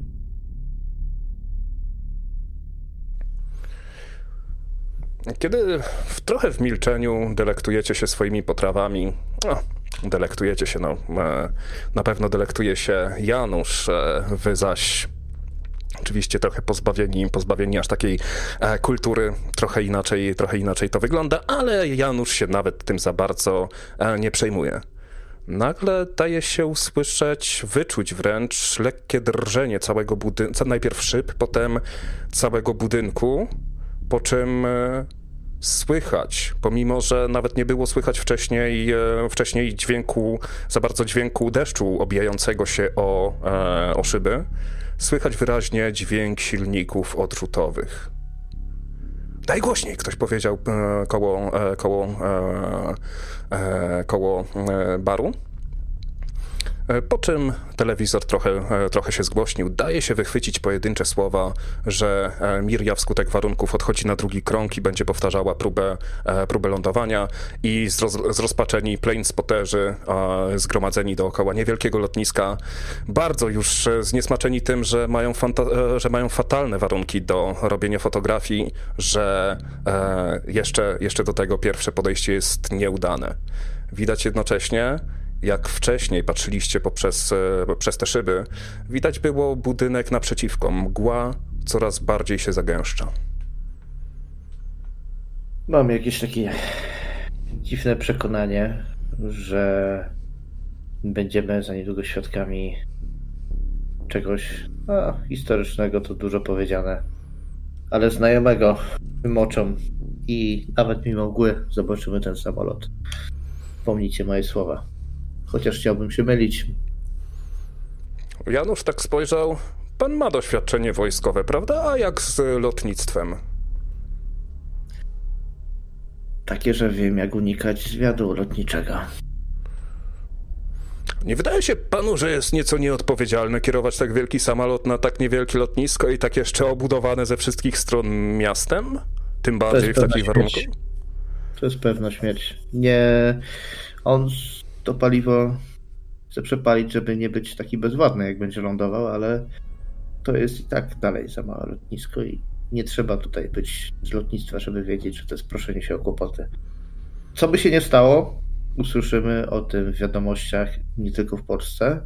Kiedy w, trochę w milczeniu delektujecie się swoimi potrawami, no, delektujecie się, no, e, na pewno delektuje się Janusz, e, wy zaś Oczywiście trochę pozbawieni, pozbawieni aż takiej e, kultury, trochę inaczej, trochę inaczej to wygląda, ale Janusz się nawet tym za bardzo e, nie przejmuje. Nagle daje się usłyszeć, wyczuć wręcz lekkie drżenie całego budynku, najpierw szyb, potem całego budynku, po czym e, słychać, pomimo że nawet nie było słychać wcześniej, e, wcześniej dźwięku, za bardzo dźwięku deszczu obijającego się o, e, o szyby, słychać wyraźnie dźwięk silników odrzutowych. Daj głośniej, ktoś powiedział koło, koło, koło baru. E, po czym telewizor trochę, e, trochę się zgłośnił. Daje się wychwycić pojedyncze słowa, że e, Mirja wskutek warunków odchodzi na drugi krąg i będzie powtarzała próbę, próbę lądowania i zrozpaczeni spotterzy zgromadzeni dookoła niewielkiego lotniska, bardzo już zniesmaczeni tym, że mają, że mają fatalne warunki do robienia fotografii, że jeszcze, jeszcze do tego pierwsze podejście jest nieudane. Widać jednocześnie, jak wcześniej patrzyliście poprzez, e, przez te szyby, widać było budynek naprzeciwko. Mgła coraz bardziej się zagęszcza. Mam jakieś takie dziwne przekonanie, że będziemy za niedługo świadkami czegoś a, historycznego, to dużo powiedziane, ale znajomego wymoczą i nawet mimo mgły zobaczymy ten samolot. Pomnijcie moje słowa. Chociaż chciałbym się mylić. Janusz tak spojrzał. Pan ma doświadczenie wojskowe, prawda? A jak z lotnictwem? Takie, że wiem, jak unikać zwiadu lotniczego. Nie wydaje się panu, że jest nieco nieodpowiedzialne kierować tak wielki samolot na tak niewielkie lotnisko i tak jeszcze obudowane ze wszystkich stron miastem? Tym bardziej w takich warunkach? To jest pewna śmierć. Nie. On to paliwo chce przepalić, żeby nie być taki bezwładny, jak będzie lądował, ale to jest i tak dalej za małe lotnisko i nie trzeba tutaj być z lotnictwa, żeby wiedzieć, że to jest proszenie się o kłopoty. Co by się nie stało, usłyszymy o tym w wiadomościach nie tylko w Polsce.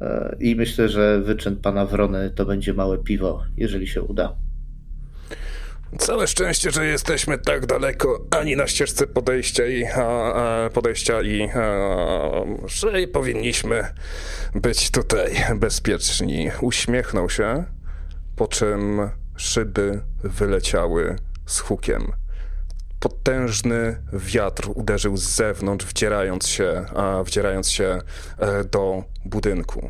E, I myślę, że wyczyn pana Wrony to będzie małe piwo, jeżeli się uda. Całe szczęście, że jesteśmy tak daleko, ani na ścieżce podejścia i a, a, podejścia i a, że powinniśmy być tutaj bezpieczni. Uśmiechnął się, po czym szyby wyleciały z hukiem. Potężny wiatr uderzył z zewnątrz, wdzierając się, wdzierając się e, do budynku.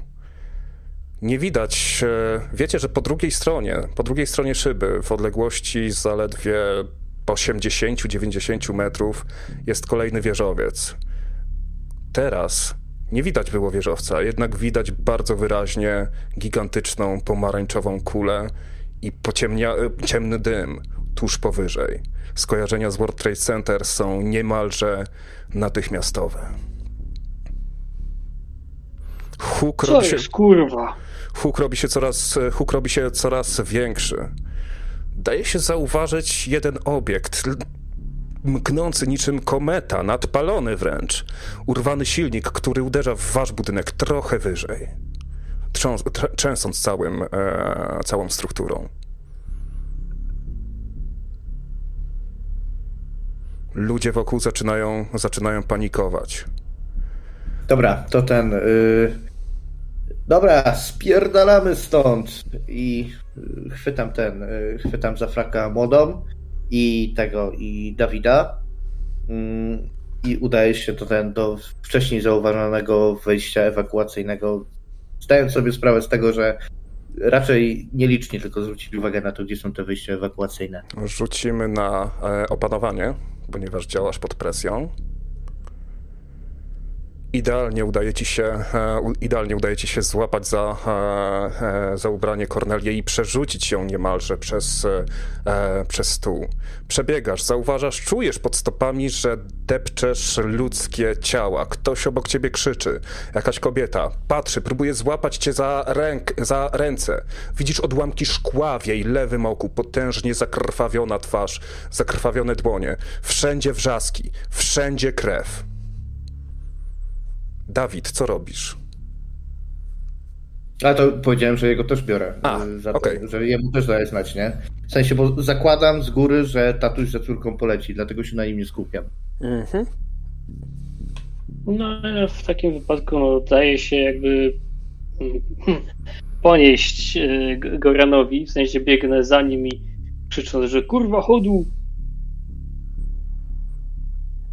Nie widać, e, wiecie, że po drugiej stronie, po drugiej stronie szyby, w odległości zaledwie 80-90 metrów, jest kolejny wieżowiec. Teraz nie widać było wieżowca, jednak widać bardzo wyraźnie gigantyczną pomarańczową kulę i pociemnia, ciemny dym tuż powyżej. Skojarzenia z World Trade Center są niemalże natychmiastowe. Huk Co jest, się... kurwa? Huk robi się coraz, huk robi się coraz większy. Daje się zauważyć jeden obiekt, mknący niczym kometa, nadpalony wręcz. Urwany silnik, który uderza w wasz budynek trochę wyżej, trząs, trzęsąc całym, e, całą strukturą. Ludzie wokół zaczynają, zaczynają panikować. Dobra, to ten. Yy, Dobra, spierdalamy stąd. I y, chwytam ten, y, chwytam za fraka młodą i tego, i Dawida. Mm, I udaje się to ten do wcześniej zauważonego wejścia ewakuacyjnego, zdając sobie sprawę z tego, że raczej nielicznie tylko zwrócili uwagę na to, gdzie są te wyjścia ewakuacyjne. Rzucimy na e, opanowanie, ponieważ działasz pod presją idealnie udaje ci się, e, idealnie udaje ci się złapać za, e, e, za ubranie Kornelię i przerzucić ją niemalże przez, przez stół. Przebiegasz, zauważasz, czujesz pod stopami, że depczesz ludzkie ciała. Ktoś obok ciebie krzyczy. Jakaś kobieta patrzy, próbuje złapać cię za, ręk, za ręce. Widzisz odłamki szkła w jej lewym oku, potężnie zakrwawiona twarz, zakrwawione dłonie. Wszędzie wrzaski, wszędzie krew. Dawid, co robisz? A to powiedziałem, że jego też biorę. A, y, za okay. to, że jemu też daje znać, nie? W sensie, bo zakładam z góry, że tatuś za córką poleci, dlatego się na nim nie skupiam. Mhm. No, w takim wypadku no, daje się jakby hmm, [LAUGHS] ponieść y, Goranowi, w sensie biegnę za nim i krzycząc, że kurwa chodu.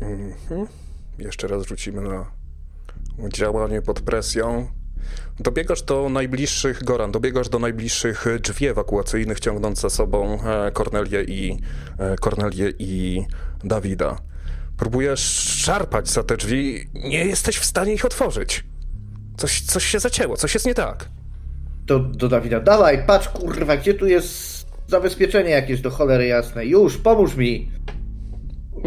Mhm. Jeszcze raz rzucimy na działanie pod presją. Dobiegasz do najbliższych, Goran, dobiegasz do najbliższych drzwi ewakuacyjnych, ciągnąc za sobą e, Kornelię i, e, Kornelię i Dawida. Próbujesz szarpać za te drzwi, nie jesteś w stanie ich otworzyć. Coś, coś się zacięło, coś jest nie tak. Do, do Dawida, dawaj, patrz kurwa, gdzie tu jest zabezpieczenie jakieś do cholery jasnej. Już, pomóż mi.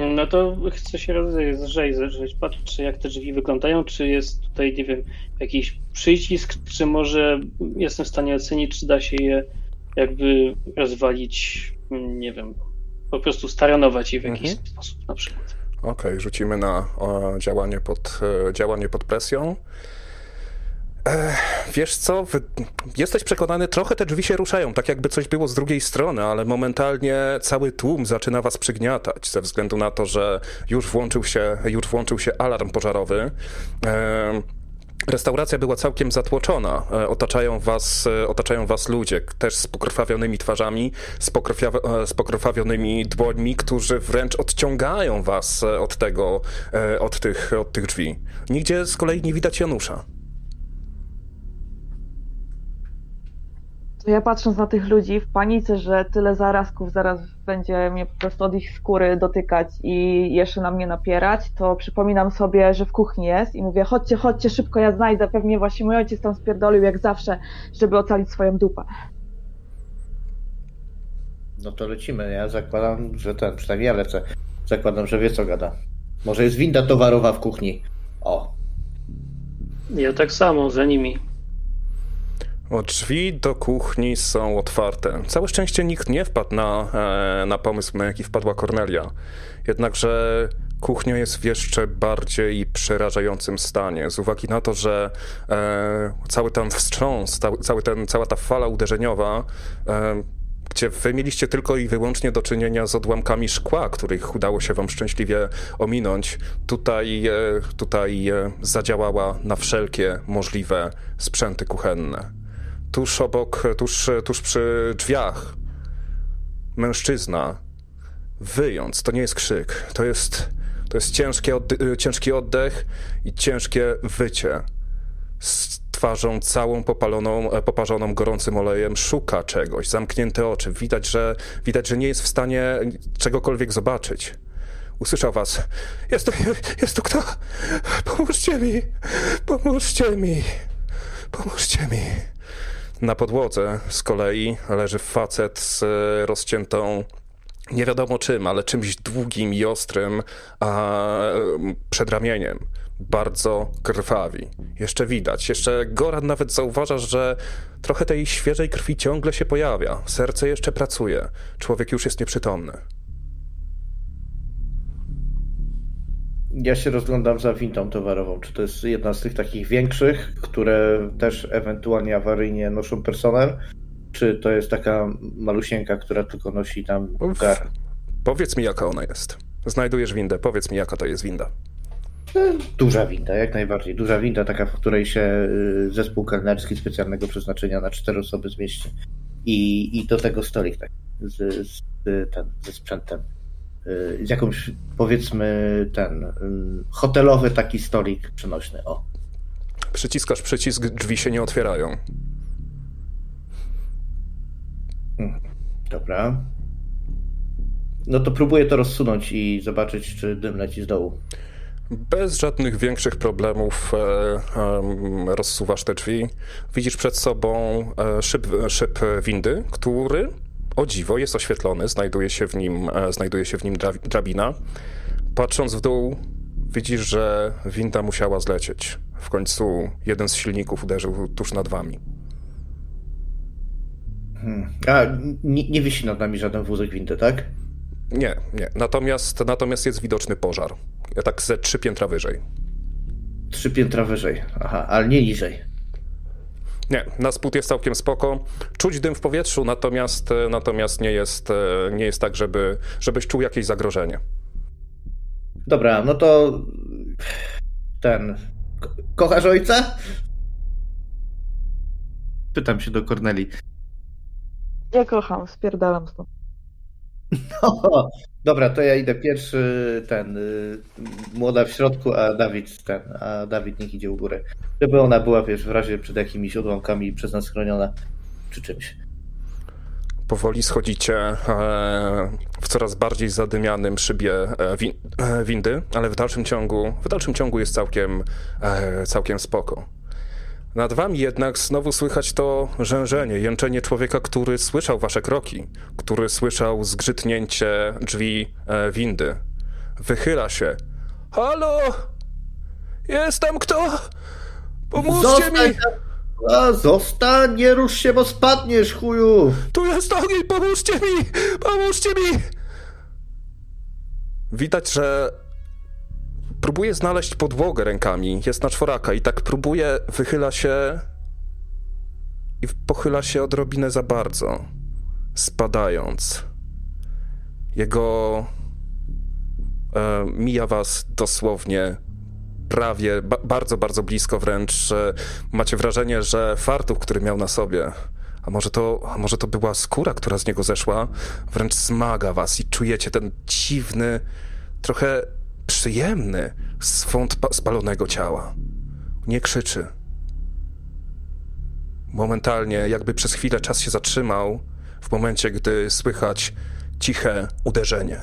No to chcę się rozejrzeć, patrzę jak te drzwi wyglądają, czy jest tutaj, nie wiem, jakiś przycisk, czy może jestem w stanie ocenić, czy da się je jakby rozwalić, nie wiem, po prostu staranować je w jakiś mhm. sposób na przykład. Okej, okay, rzucimy na o, działanie, pod, e, działanie pod presją. Wiesz co, jesteś przekonany, trochę te drzwi się ruszają, tak jakby coś było z drugiej strony, ale momentalnie cały tłum zaczyna was przygniatać ze względu na to, że już włączył się, już włączył się alarm pożarowy. Restauracja była całkiem zatłoczona. E, otaczają was, e, otaczają was ludzie, też z pokrwawionymi twarzami, z, pokrwia, z pokrwawionymi dłońmi, którzy wręcz odciągają was od tego, od tych, od tych drzwi. Nigdzie z kolei nie widać Janusza. Ja patrząc na tych ludzi w panice, że tyle zarazków zaraz będzie mnie po prostu od ich skóry dotykać i jeszcze na mnie napierać, to przypominam sobie, że w kuchni jest i mówię, chodźcie, chodźcie, szybko ja znajdę, pewnie właśnie mój ojciec tam spierdolił jak zawsze, żeby ocalić swoją dupę. No to lecimy, ja zakładam, że ten, przynajmniej ja lecę, zakładam, że wie co gada. Może jest winda towarowa w kuchni. O. Ja tak samo, za nimi. Drzwi do kuchni są otwarte. Całe szczęście nikt nie wpadł na, e, na pomysł, na jaki wpadła Cornelia. Jednakże kuchnia jest w jeszcze bardziej przerażającym stanie, z uwagi na to, że e, cały ten wstrząs, cały ten, cała ta fala uderzeniowa, e, gdzie wy mieliście tylko i wyłącznie do czynienia z odłamkami szkła, których udało się wam szczęśliwie ominąć, tutaj, e, tutaj e, zadziałała na wszelkie możliwe sprzęty kuchenne tuż obok, tuż, tuż przy drzwiach. Mężczyzna, wyjąc, to nie jest krzyk, to jest, to jest ciężkie ciężki oddech i ciężkie wycie. Z twarzą całą popaloną, poparzoną gorącym olejem szuka czegoś, zamknięte oczy. Widać, że, widać, że nie jest w stanie czegokolwiek zobaczyć. Usłyszał was. Jest tu, jest tu kto? Pomóżcie mi! Pomóżcie mi! Pomóżcie mi! Na podłodze z kolei leży facet z rozciętą nie wiadomo czym, ale czymś długim i ostrym a, przed ramieniem. Bardzo krwawi. Jeszcze widać. Jeszcze Goran nawet zauważa, że trochę tej świeżej krwi ciągle się pojawia. Serce jeszcze pracuje. Człowiek już jest nieprzytomny. Ja się rozglądam za wintą towarową. Czy to jest jedna z tych takich większych, które też ewentualnie awaryjnie noszą personel? Czy to jest taka malusieńka, która tylko nosi tam gar? Powiedz mi, jaka ona jest. Znajdujesz windę, powiedz mi, jaka to jest winda. E, duża winda, jak najbardziej. Duża winda, taka, w której się y, zespół kelnerski specjalnego przeznaczenia na cztery osoby zmieści. I, i do tego stolik tak, z, z, ten, ze sprzętem jakąś, powiedzmy, ten y, hotelowy taki stolik przenośny. O. Przyciskasz przycisk, drzwi się nie otwierają. Dobra. No to próbuję to rozsunąć i zobaczyć, czy dym leci z dołu. Bez żadnych większych problemów e, e, rozsuwasz te drzwi. Widzisz przed sobą e, szyb, szyb windy, który o dziwo, jest oświetlony, znajduje się w nim, e, znajduje się w nim drabina. Patrząc w dół, widzisz, że winda musiała zlecieć. W końcu jeden z silników uderzył tuż nad wami. Hmm. A nie, nie wisi nad nami żaden wózek windy, tak? Nie, nie. Natomiast, natomiast jest widoczny pożar. Ja tak ze trzy piętra wyżej. Trzy piętra wyżej, aha, ale nie niżej. Nie, na spód jest całkiem spoko. Czuć dym w powietrzu, natomiast, e, natomiast nie, jest, e, nie jest tak, żeby, żebyś czuł jakieś zagrożenie. Dobra, no to ten. Kochasz ojca? Pytam się do Korneli. Ja kocham, spierdalam stąd. [LAUGHS] No, dobra, to ja idę pierwszy, ten, y, młoda w środku, a Dawid ten, a Dawid niech idzie u góry. Żeby ona była, wiesz, w razie przed jakimiś odłamkami przez nas chroniona, czy czymś. Powoli schodzicie e, w coraz bardziej zadymianym szybie e, e, windy, ale w dalszym ciągu, w dalszym ciągu jest całkiem, całkiem spoko. Nad wami jednak znowu słychać to rzężenie, jęczenie człowieka, który słyszał wasze kroki, który słyszał zgrzytnięcie drzwi e, windy. Wychyla się. Halo! Jest tam kto? Pomóżcie zostań, mi! A, zostań, nie rusz się, bo spadniesz, chuju! Tu jest ogień, pomóżcie mi! Pomóżcie mi! Widać, że próbuje znaleźć podłogę rękami, jest na czworaka i tak próbuje, wychyla się i pochyla się odrobinę za bardzo, spadając. Jego e, mija was dosłownie prawie, ba bardzo, bardzo blisko wręcz. Macie wrażenie, że fartuch, który miał na sobie, a może to, a może to była skóra, która z niego zeszła, wręcz smaga was i czujecie ten dziwny, trochę przyjemny swąd spalonego ciała. Nie krzyczy. Momentalnie, jakby przez chwilę czas się zatrzymał, w momencie, gdy słychać ciche uderzenie.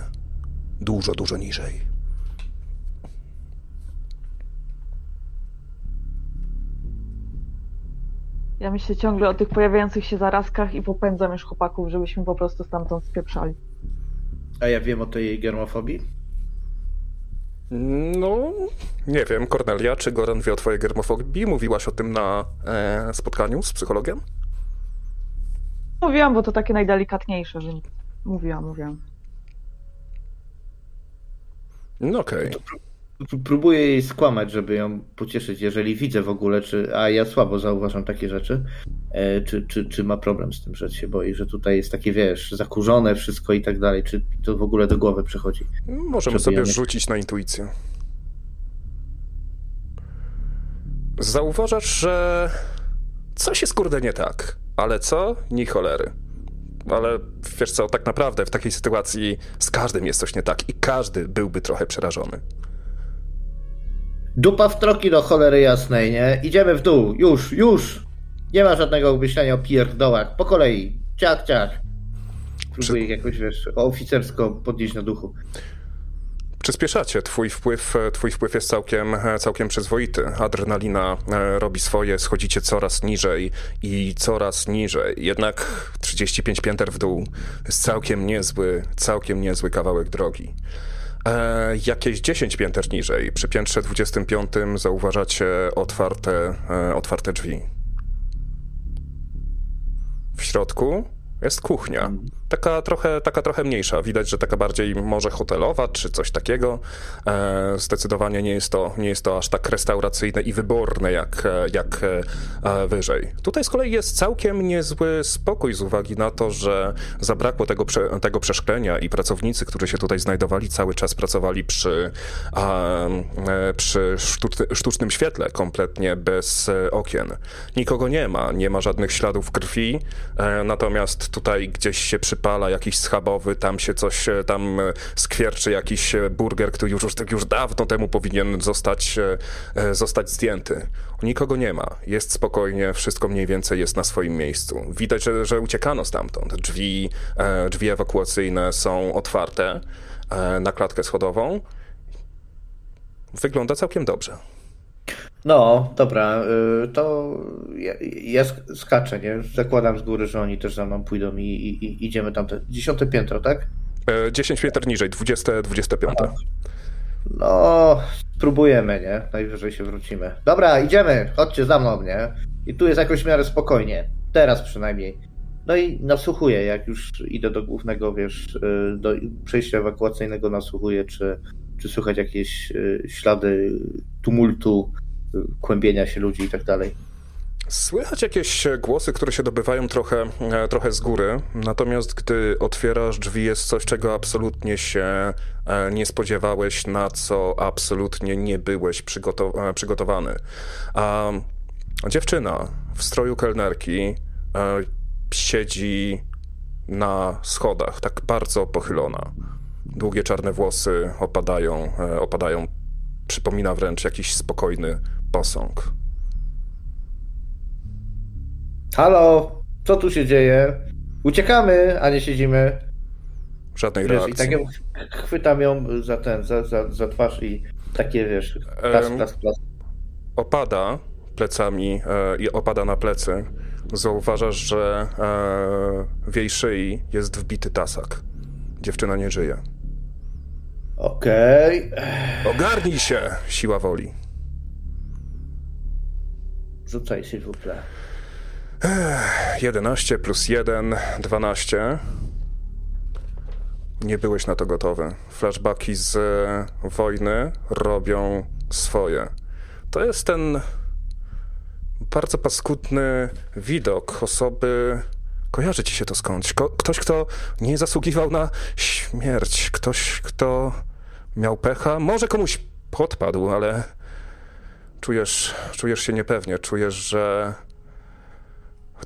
Dużo, dużo niżej. Ja myślę ciągle o tych pojawiających się zarazkach i popędzam już chłopaków, żebyśmy po prostu stamtąd spieprzali. A ja wiem o tej germofobii? No, nie wiem, Kornelia, czy Goran wie o twojej germofobii? Mówiłaś o tym na e, spotkaniu z psychologiem? Mówiłam, bo to takie najdelikatniejsze, więc mówiłam, mówiłam. No okej. Okay. Próbuję jej skłamać, żeby ją pocieszyć, jeżeli widzę w ogóle, czy, a ja słabo zauważam takie rzeczy, e, czy, czy, czy ma problem z tym, że się boi, że tutaj jest takie, wiesz, zakurzone wszystko i tak dalej, czy to w ogóle do głowy przychodzi. Możemy sobie nie... rzucić na intuicję. Zauważasz, że coś jest kurde nie tak, ale co? Ni cholery. Ale wiesz co, tak naprawdę w takiej sytuacji z każdym jest coś nie tak i każdy byłby trochę przerażony. Dupa w troki do cholery jasnej, nie? Idziemy w dół, już, już! Nie ma żadnego myślenia o pierdołach, po kolei, ciach, ciach. Próbuję ich jakoś, wiesz, oficersko podnieść na duchu. Przyspieszacie, twój wpływ, twój wpływ jest całkiem, całkiem przyzwoity. Adrenalina e, robi swoje, schodzicie coraz niżej i coraz niżej. Jednak 35 pięter w dół jest całkiem niezły, całkiem niezły kawałek drogi. E, jakieś 10 pięter niżej, przy piętrze 25 zauważacie otwarte, e, otwarte drzwi. W środku jest kuchnia. Taka trochę, taka trochę mniejsza. Widać, że taka bardziej może hotelowa czy coś takiego. E, zdecydowanie nie jest, to, nie jest to aż tak restauracyjne i wyborne jak, jak e, wyżej. Tutaj z kolei jest całkiem niezły spokój z uwagi na to, że zabrakło tego, tego przeszklenia i pracownicy, którzy się tutaj znajdowali, cały czas pracowali przy, e, przy sztucznym świetle, kompletnie bez okien. Nikogo nie ma, nie ma żadnych śladów krwi, natomiast tutaj gdzieś się przypala jakiś schabowy, tam się coś, e, tam e, skwierczy jakiś e, burger, który już, już dawno temu powinien zostać, zostać zdjęty. Nikogo nie ma, jest spokojnie, wszystko mniej więcej jest na swoim miejscu. Widać, że, że uciekano stamtąd. Drzwi, drzwi ewakuacyjne są otwarte na klatkę schodową. Wygląda całkiem dobrze. No, dobra, y, to ja, ja skaczę, nie? Zakładam z góry, że oni też za mną pójdą i, i, i idziemy tam. Dziesiąte piętro, tak? 10 e, pięter niżej, 20, 25. Aha. No, spróbujemy, nie? Najwyżej się wrócimy. Dobra, idziemy, chodźcie za mną, nie? I tu jest jakoś w miarę spokojnie. Teraz przynajmniej. No i nasłuchuję, jak już idę do głównego, wiesz, y, do przejścia ewakuacyjnego nasłuchuję, czy, czy słychać jakieś y, ślady tumultu, kłębienia się ludzi i tak dalej. Słychać jakieś głosy, które się dobywają trochę, e, trochę z góry, natomiast gdy otwierasz drzwi, jest coś, czego absolutnie się e, nie spodziewałeś, na co absolutnie nie byłeś przygotow- e, przygotowany. A dziewczyna w stroju kelnerki siedzi na schodach, tak bardzo pochylona. Długie czarne włosy opadają, opadają. Przypomina wręcz jakiś spokojny posąg. Halo, co tu się dzieje? Uciekamy, a nie siedzimy. Żadnej wiesz, reakcji. I tak ją chwytam ją za ten, za, za, za twarz i takie wiesz, plas, plas, plas. Opada plecami e, i opada na plecy. Zauważasz, że e, w jej szyi jest wbity tasak. Dziewczyna nie żyje. Okej. Okay. Ogarnij się, siła woli. Rzucaj, s'il vous plaît. 11 plus 1, 12. Nie byłeś na to gotowy. Flashbacki z e, wojny robią swoje. To jest ten bardzo paskudny widok osoby. Kojarzy ci się to skądś. Ko ktoś, kto nie zasługiwał na śmierć. Ktoś, kto miał pecha. Może komuś podpadł, ale czujesz, czujesz się niepewnie, czujesz, że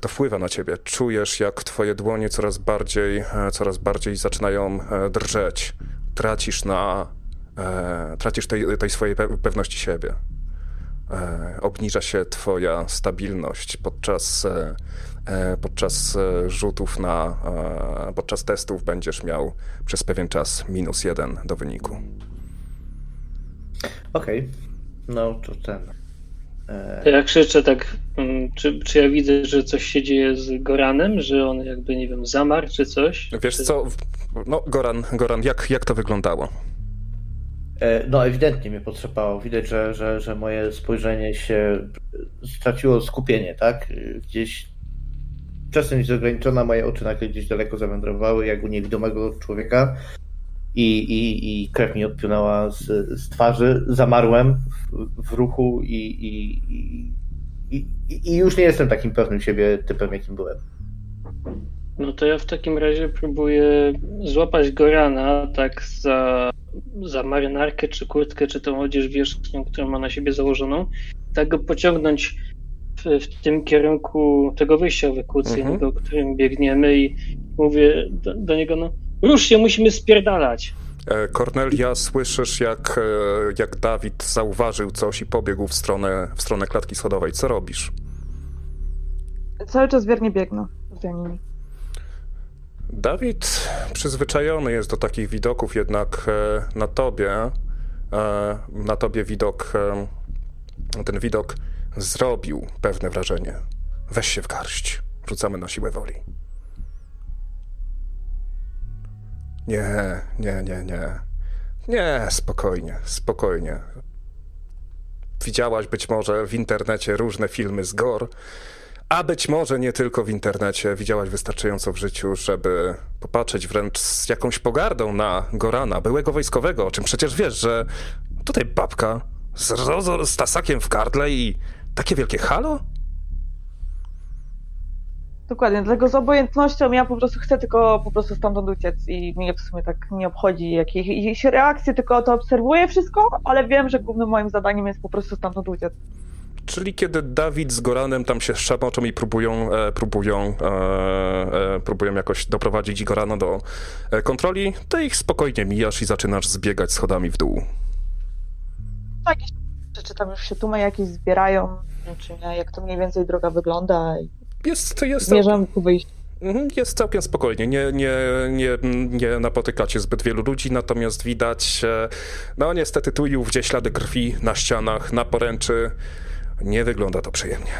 to wpływa na ciebie. Czujesz, jak twoje dłonie coraz bardziej, e, coraz bardziej zaczynają e, drżeć. Tracisz na, e, tracisz tej, tej swojej pewności siebie. E, obniża się twoja stabilność podczas, e, e, podczas rzutów na, podczas testów będziesz miał przez pewien czas minus jeden do wyniku. Okej, okay. No to ten. Ja krzyczę tak, mm, czy, czy ja widzę, że coś się dzieje z Goranem, że on jakby, nie wiem, zamarł czy coś? Wiesz czy... co, no Goran, Goran jak, jak to wyglądało? E, no, ewidentnie mnie potrzepało. Widać, że, że, że moje spojrzenie się straciło skupienie, tak? Gdzieś czasem jest ograniczona, moje oczy nagle gdzieś daleko zawędrowały, jak u niewidomego człowieka. I, i, i krew mi odpłynęła z, z twarzy. Zamarłem w, w ruchu i, i, i, i już nie jestem takim pewnym siebie typem, jakim byłem. No to ja w takim razie próbuję złapać Gorana tak za, za marynarkę, czy kurtkę, czy tą odzież wierzchnią, którą ma na siebie założoną, tak go pociągnąć w, w tym kierunku tego wyjścia ewakuacyjnego, mhm. którym biegniemy i mówię do, do niego, no rusz się, musimy spierdalać. Kornelia, słyszysz jak, e, jak Dawid zauważył coś i pobiegł w stronę, w stronę klatki schodowej. Co robisz? Cały czas wiernie biegnę za nimi. Dawid przyzwyczajony jest do takich widoków, jednak e, na tobie, e, na tobie widok, e, ten widok zrobił pewne wrażenie. Weź się w garść. Rzucamy na siłę woli. Nie, nie, nie, nie. Nie, spokojnie, spokojnie. Widziałaś być może w internecie różne filmy z Gore, a być może nie tylko w internecie widziałaś wystarczająco w życiu, żeby popatrzeć wręcz z jakąś pogardą na Gorana, byłego wojskowego, o czym przecież wiesz, że tutaj babka z, z tasakiem w gardle i takie wielkie halo? Dokładnie, dlatego z obojętnością ja po prostu chcę tylko po prostu stamtąd uciec i mnie w sumie tak nie obchodzi jakieś reakcje, tylko to obserwuję wszystko, ale wiem, że głównym moim zadaniem jest po prostu stamtąd uciec. Czyli kiedy Dawid z Goranem tam się szaboczą i próbują, e, próbują, e, e, próbują jakoś doprowadzić Gorana do e, kontroli, to ich spokojnie mijasz i zaczynasz zbiegać schodami w dół. Tak, czy tam już się tłumy jakieś zbierają, czy nie, jak to mniej więcej droga wygląda. Jest, jest Zmierzam ku wyjściu. Mhm, jest całkiem spokojnie. Nie, nie, nie, nie napotykacie zbyt wielu ludzi, natomiast widać, no niestety tu i ówdzie ślady krwi na ścianach, na poręczy. Nie wygląda to przyjemnie.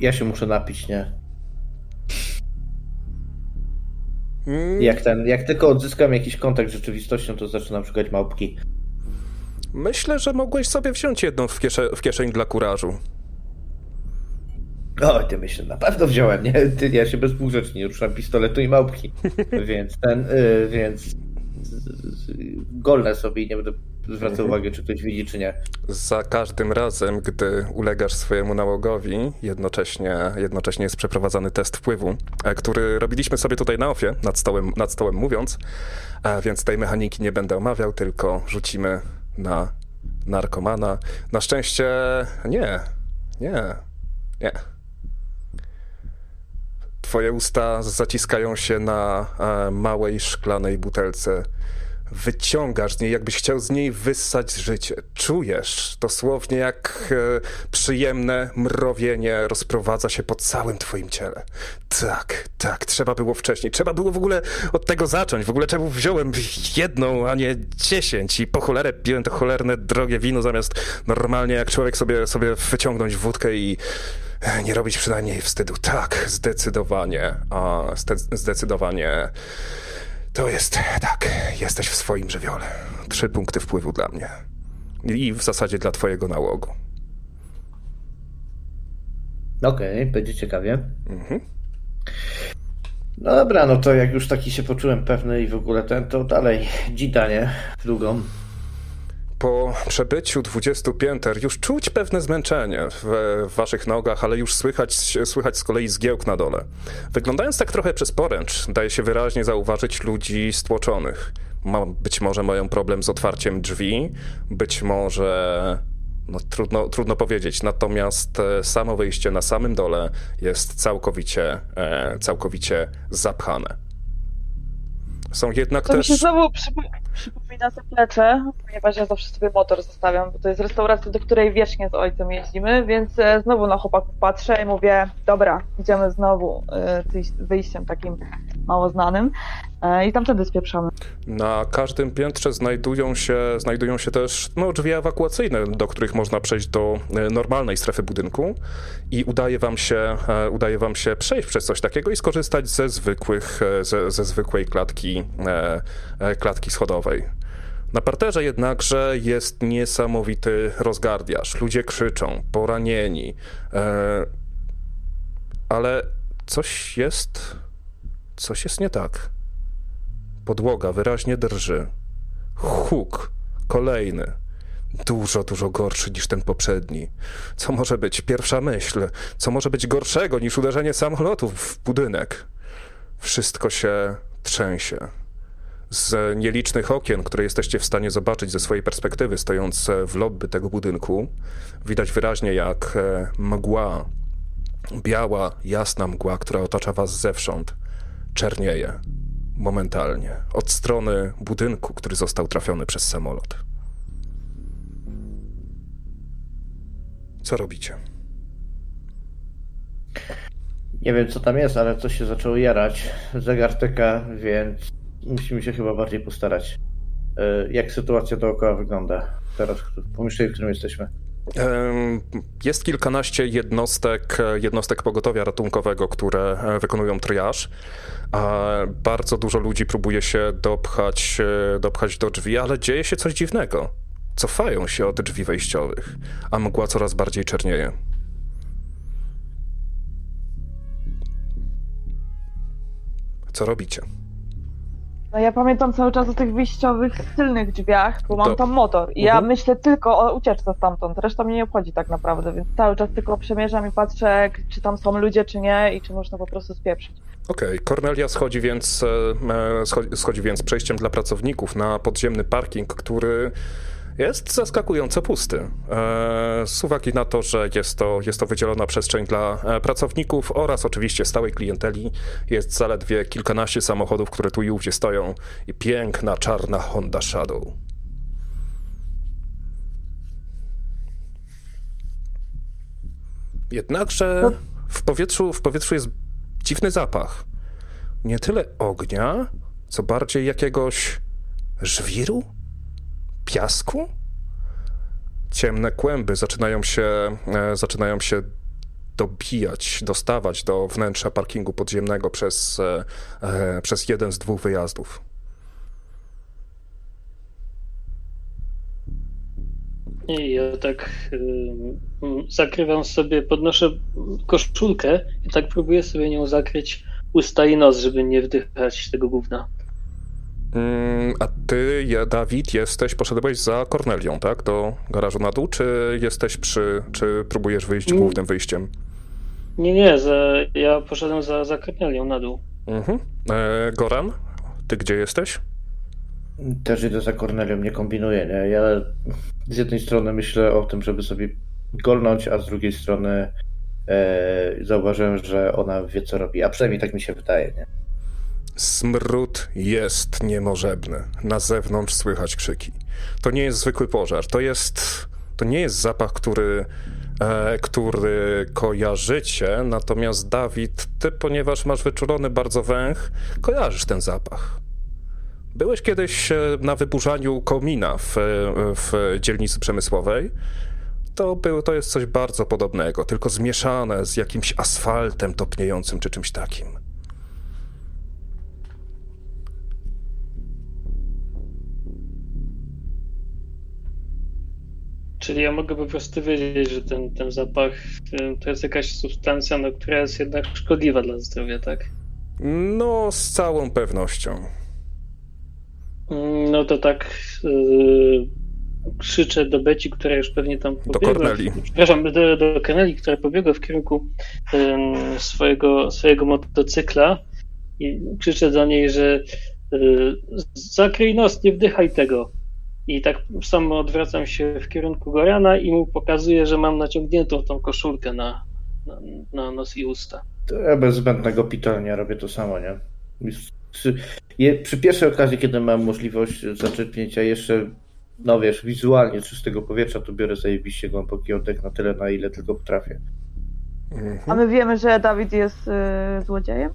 Ja się muszę napić, nie? Mm. Jak, ten, jak tylko odzyskam jakiś kontakt z rzeczywistością, to zaczynam szukać małpki. Myślę, że mogłeś sobie wziąć jedną w, kiesze, w kieszeń dla kurażu. O, ty myślę, na pewno wziąłem, nie? Ty, ja się bezpółgrzecznie ruszam pistoletu i małpki. [LAUGHS] więc ten, y, więc golne sobie i nie będę zwracał mhm. uwagi, czy ktoś widzi, czy nie. Za każdym razem, gdy ulegasz swojemu nałogowi, jednocześnie, jednocześnie jest przeprowadzany test wpływu, e, który robiliśmy sobie tutaj na ofie, nad stołem, nad stołem mówiąc, a więc tej mechaniki nie będę omawiał, tylko rzucimy na narkomana. Na szczęście nie, nie, nie. Twoje usta zaciskają się na e, małej szklanej butelce wyciągasz z niej, jakbyś chciał z niej wyssać życie. Czujesz dosłownie, jak e, przyjemne mrowienie rozprowadza się po całym twoim ciele. Tak, tak, trzeba było wcześniej. Trzeba było w ogóle od tego zacząć. W ogóle czemu wziąłem jedną, a nie dziesięć i po cholerę piłem to cholerne drogie wino, zamiast normalnie jak człowiek sobie, sobie wyciągnąć wódkę i e, nie robić przynajmniej wstydu. Tak, zdecydowanie, a zdecydowanie to jest, tak, jesteś w swoim żywiole. Trzy punkty wpływu dla mnie. I w zasadzie dla twojego nałogu. Okej, okay, będzie ciekawie. Mhm. No dobra, no to jak już taki się poczułem pewny i w ogóle ten, to dalej dzidanie w drugą. Po przebyciu 20 pięter już czuć pewne zmęczenie w, waszych nogach, ale już słychać, słychać z kolei zgiełk na dole. Wyglądając tak trochę przez poręcz, daje się wyraźnie zauważyć ludzi stłoczonych. ma, być może mają problem z otwarciem drzwi, być może no, trudno, trudno powiedzieć. Natomiast e, samo wyjście na samym dole jest całkowicie, e, całkowicie zapchane. Są jednak to też. Mi się znowu przypomina zaplecze, ponieważ ja zawsze sobie motor zostawiam, bo to jest restauracja, do której wiecznie z ojcem jeździmy, więc e, znowu na chłopaków patrzę i mówię, dobra, idziemy znowu wyjściem takim mało znanym. E, i tamtędy spieprzamy. Na każdym piętrze znajdują się, znajdują się też no, drzwi ewakuacyjne, do których można przejść do e, normalnej strefy budynku i udaje wam się, e, udaje wam się przejść przez coś takiego i skorzystać ze zwykłych, ze, ze zwykłej klatki, klatki schodowej. Na parterze jednakże jest niesamowity rozgardiaż. Ludzie krzyczą, poranieni, ale coś jest, coś jest nie tak. Podłoga wyraźnie drży. Huk, kolejny. Dużo, dużo gorszy niż ten poprzedni. Co może być pierwsza myśl? Co może być gorszego niż uderzenie samolotu w budynek? Wszystko się trzęsie. Z nielicznych okien, które jesteście w stanie zobaczyć ze swojej perspektywy, stojąc w lobby tego budynku, widać wyraźnie, jak e, mgła, biała, jasna mgła, która otacza was zewsząd, czernieje momentalnie od strony budynku, który został trafiony przez samolot. Co robicie? Nie wiem, co tam jest, ale coś się zaczęło jarać. Zegar tyka, więc musimy się chyba bardziej postarać. E, jak sytuacja dookoła wygląda teraz w pomieszczeniu, w którym jesteśmy? Jest kilkanaście jednostek, jednostek pogotowia ratunkowego, które e, wykonują triaż. Bardzo dużo ludzi próbuje się dopchać, e, dopchać do drzwi, ale dzieje się coś dziwnego. Cofają się od drzwi wejściowych, a mgła coraz bardziej czernieje. Co robicie? No ja pamiętam cały czas o tych wyjściowych, tylnych drzwiach, bo mam to... tam motor i ja mhm. myślę tylko o ucieczce stamtąd, reszta mnie nie obchodzi tak naprawdę, więc cały czas tylko przemierzam i patrzę, czy tam są ludzie, czy nie i czy można po prostu spieprzyć. Okej, okay. Cornelia schodzi więc, e, schodzi, schodzi więc przejściem dla pracowników na podziemny parking, który jest zaskakująco pusty. E, z uwagi na to, że jest to, jest to wydzielona przestrzeń dla e, pracowników oraz oczywiście stałej klienteli, jest zaledwie kilkanaście samochodów, które tu i ówdzie stoją i piękna czarna Honda Shadow. Jednakże w powietrzu, w powietrzu jest dziwny zapach. Nie tyle ognia, co bardziej jakiegoś żwiru? Piasku? Ciemne kłęby zaczynają się, e, zaczynają się dobijać, dostawać do wnętrza parkingu podziemnego przez, e, e, przez jeden z dwóch wyjazdów. I ja tak y, zakrywam sobie, podnoszę koszulkę i tak próbuję sobie nią zakryć usta i nos, żeby nie wdychać tego gówna. Mm, a ty, Dawid, jesteś, poszedłeś za Kornelią, tak? Do garażu na dół, czy jesteś przy, czy próbujesz wyjść mm. głównym wyjściem? Nie, nie, za, ja poszedłem za, za Kornelią na dół. Mhm. E, Goran, ty gdzie jesteś? Też idę za Kornelią, nie kombinuję, nie? Ja z jednej strony myślę o tym, żeby sobie golnąć, a z drugiej strony e, zauważyłem, że ona wie, co robi, a przynajmniej tak mi się wydaje, nie? Smród jest niemożebny. Na zewnątrz słychać krzyki. To nie jest zwykły pożar. To jest. To nie jest zapach, który, e, który kojarzycie. Natomiast Dawid, ty, ponieważ masz wyczulony bardzo węch, kojarzysz ten zapach. Byłeś kiedyś e, na wyburzaniu komina w, w dzielnicy przemysłowej. To, był, to jest coś bardzo podobnego, tylko zmieszane z jakimś asfaltem topniejącym czy czymś takim. Czyli ja mogę po prostu wiedzieć, że ten, ten zapach to jest jakaś substancja, no, która jest jednak szkodliwa dla zdrowia, tak? No, z całą pewnością. No to tak yy, krzyczę do Beci, która już pewnie tam pobiegła. Do Corneli. Przepraszam, do, do Corneli, która pobiegła w kierunku yy, swojego, swojego motocykla i krzyczę do niej, że zakryj nos, nie wdychaj tego. I tak samo odwracam się w kierunku Gorana i mu pokazuję, że mam naciągniętą tą koszulkę na, na, na nos i usta. To ja bez zbędnego pitolnia robię to samo, nie? Przy, przy pierwszej okazji, kiedy mam możliwość zaczerpnięcia jeszcze, no wiesz, wizualnie czystego powietrza, to biorę zajebiście głęboki oddech na tyle, na ile tylko potrafię. Mhm. A my wiemy, że Dawid jest y, złodziejem?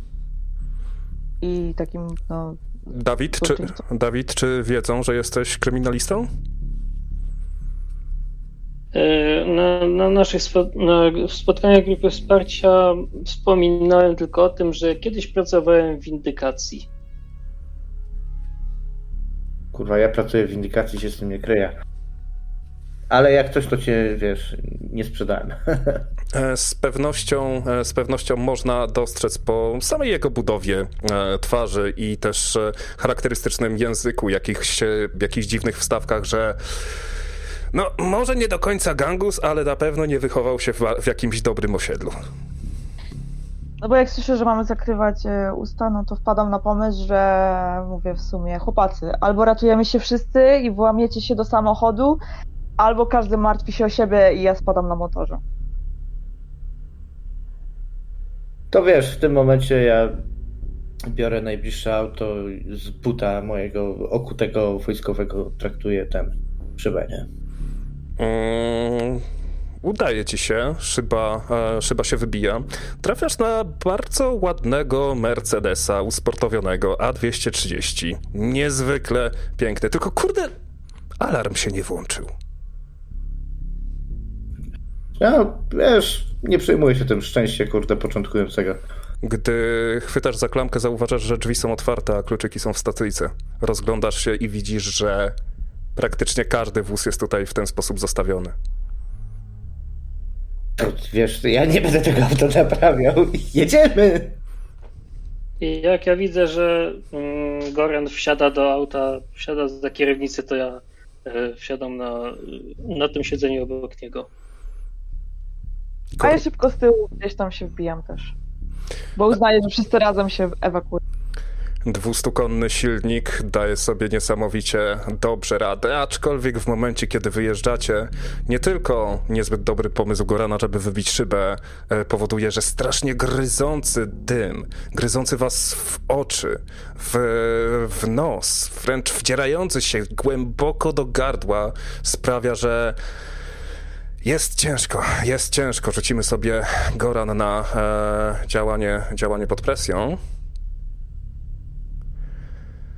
I takim, no... Dawid czy, Dawid, czy wiedzą, że jesteś kryminalistą? E, na, na naszych na spotkaniach grupy wsparcia wspominałem tylko o tym, że kiedyś pracowałem w windykacji. Kurwa, ja pracuję w windykacji, się z tym nie kryję. Ale jak coś, to cię, wiesz, nie sprzedałem. [LAUGHS] E, z pewnością, e, z pewnością można dostrzec po samej jego budowie twarzy i też charakterystycznym języku, jakichś, jakichś dziwnych wstawkach, że no, może nie do końca gangus, ale na pewno nie wychował się w, w jakimś dobrym osiedlu. No bo jak słyszę, że mamy zakrywać e, usta, no to wpadam na pomysł, że mówię w sumie, chłopacy, albo ratujemy się wszyscy i włamiecie się do samochodu, albo każdy martwi się o siebie i ja spadam na motorze. To wiesz, w tym momencie ja biorę najbliższe auto z buta mojego okutego wojskowego, traktuję ten szybę, nie? Mm, udaje ci się, szyba, e, szyba się wybija. Trafiasz na bardzo ładnego Mercedesa usportowionego A230. Niezwykle piękny, tylko kurde, alarm się nie włączył. Ja, wiesz, nie przejmuję się tym szczęście, kurde, początkującego. Gdy chwytasz za klamkę, zauważasz, że drzwi są otwarte, a kluczyki są w stacyjce. Rozglądasz się i widzisz, że Praktycznie każdy wóz jest tutaj w ten sposób zostawiony. Wiesz, ja nie będę tego auta naprawiał. Jedziemy! I jak ja widzę, że mm, Goran wsiada do auta, wsiada za kierownicę, to ja e, wsiadam na, na tym siedzeniu obok niego. A ja szybko z tyłu gdzieś tam się wbijam też. Bo uznaję, że wszyscy razem się ewakuują. Dwustukonny silnik daje sobie niesamowicie dobrze radę, aczkolwiek w momencie, kiedy wyjeżdżacie, nie tylko niezbyt dobry pomysł Gorana, żeby wybić szybę, e, powoduje, że strasznie gryzący dym, gryzący was w oczy, w, w nos, wręcz wdzierający się głęboko do gardła, sprawia, że jest ciężko, jest ciężko. Rzucimy sobie Goran na e, działanie, działanie pod presją.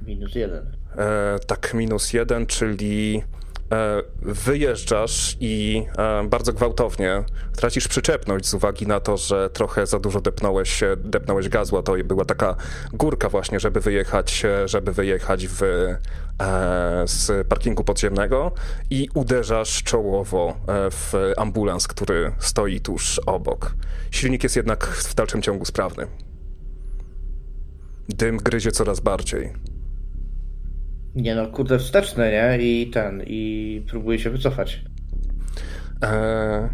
Minus jeden. E, tak, minus jeden, czyli e, wyjeżdżasz i e, bardzo gwałtownie tracisz przyczepność z uwagi na to, że trochę za dużo depnąłeś, depnąłeś gazła. To była taka górka właśnie, żeby wyjechać, żeby wyjechać w, e, z parkingu podziemnego i uderzasz czołowo e, w ambulans, który stoi tuż obok. Silnik jest jednak w dalszym ciągu sprawny. Dym gryzie coraz bardziej. Nie no, kurde, wsteczne, nie? I ten, i próbuję się wycofać. Eee,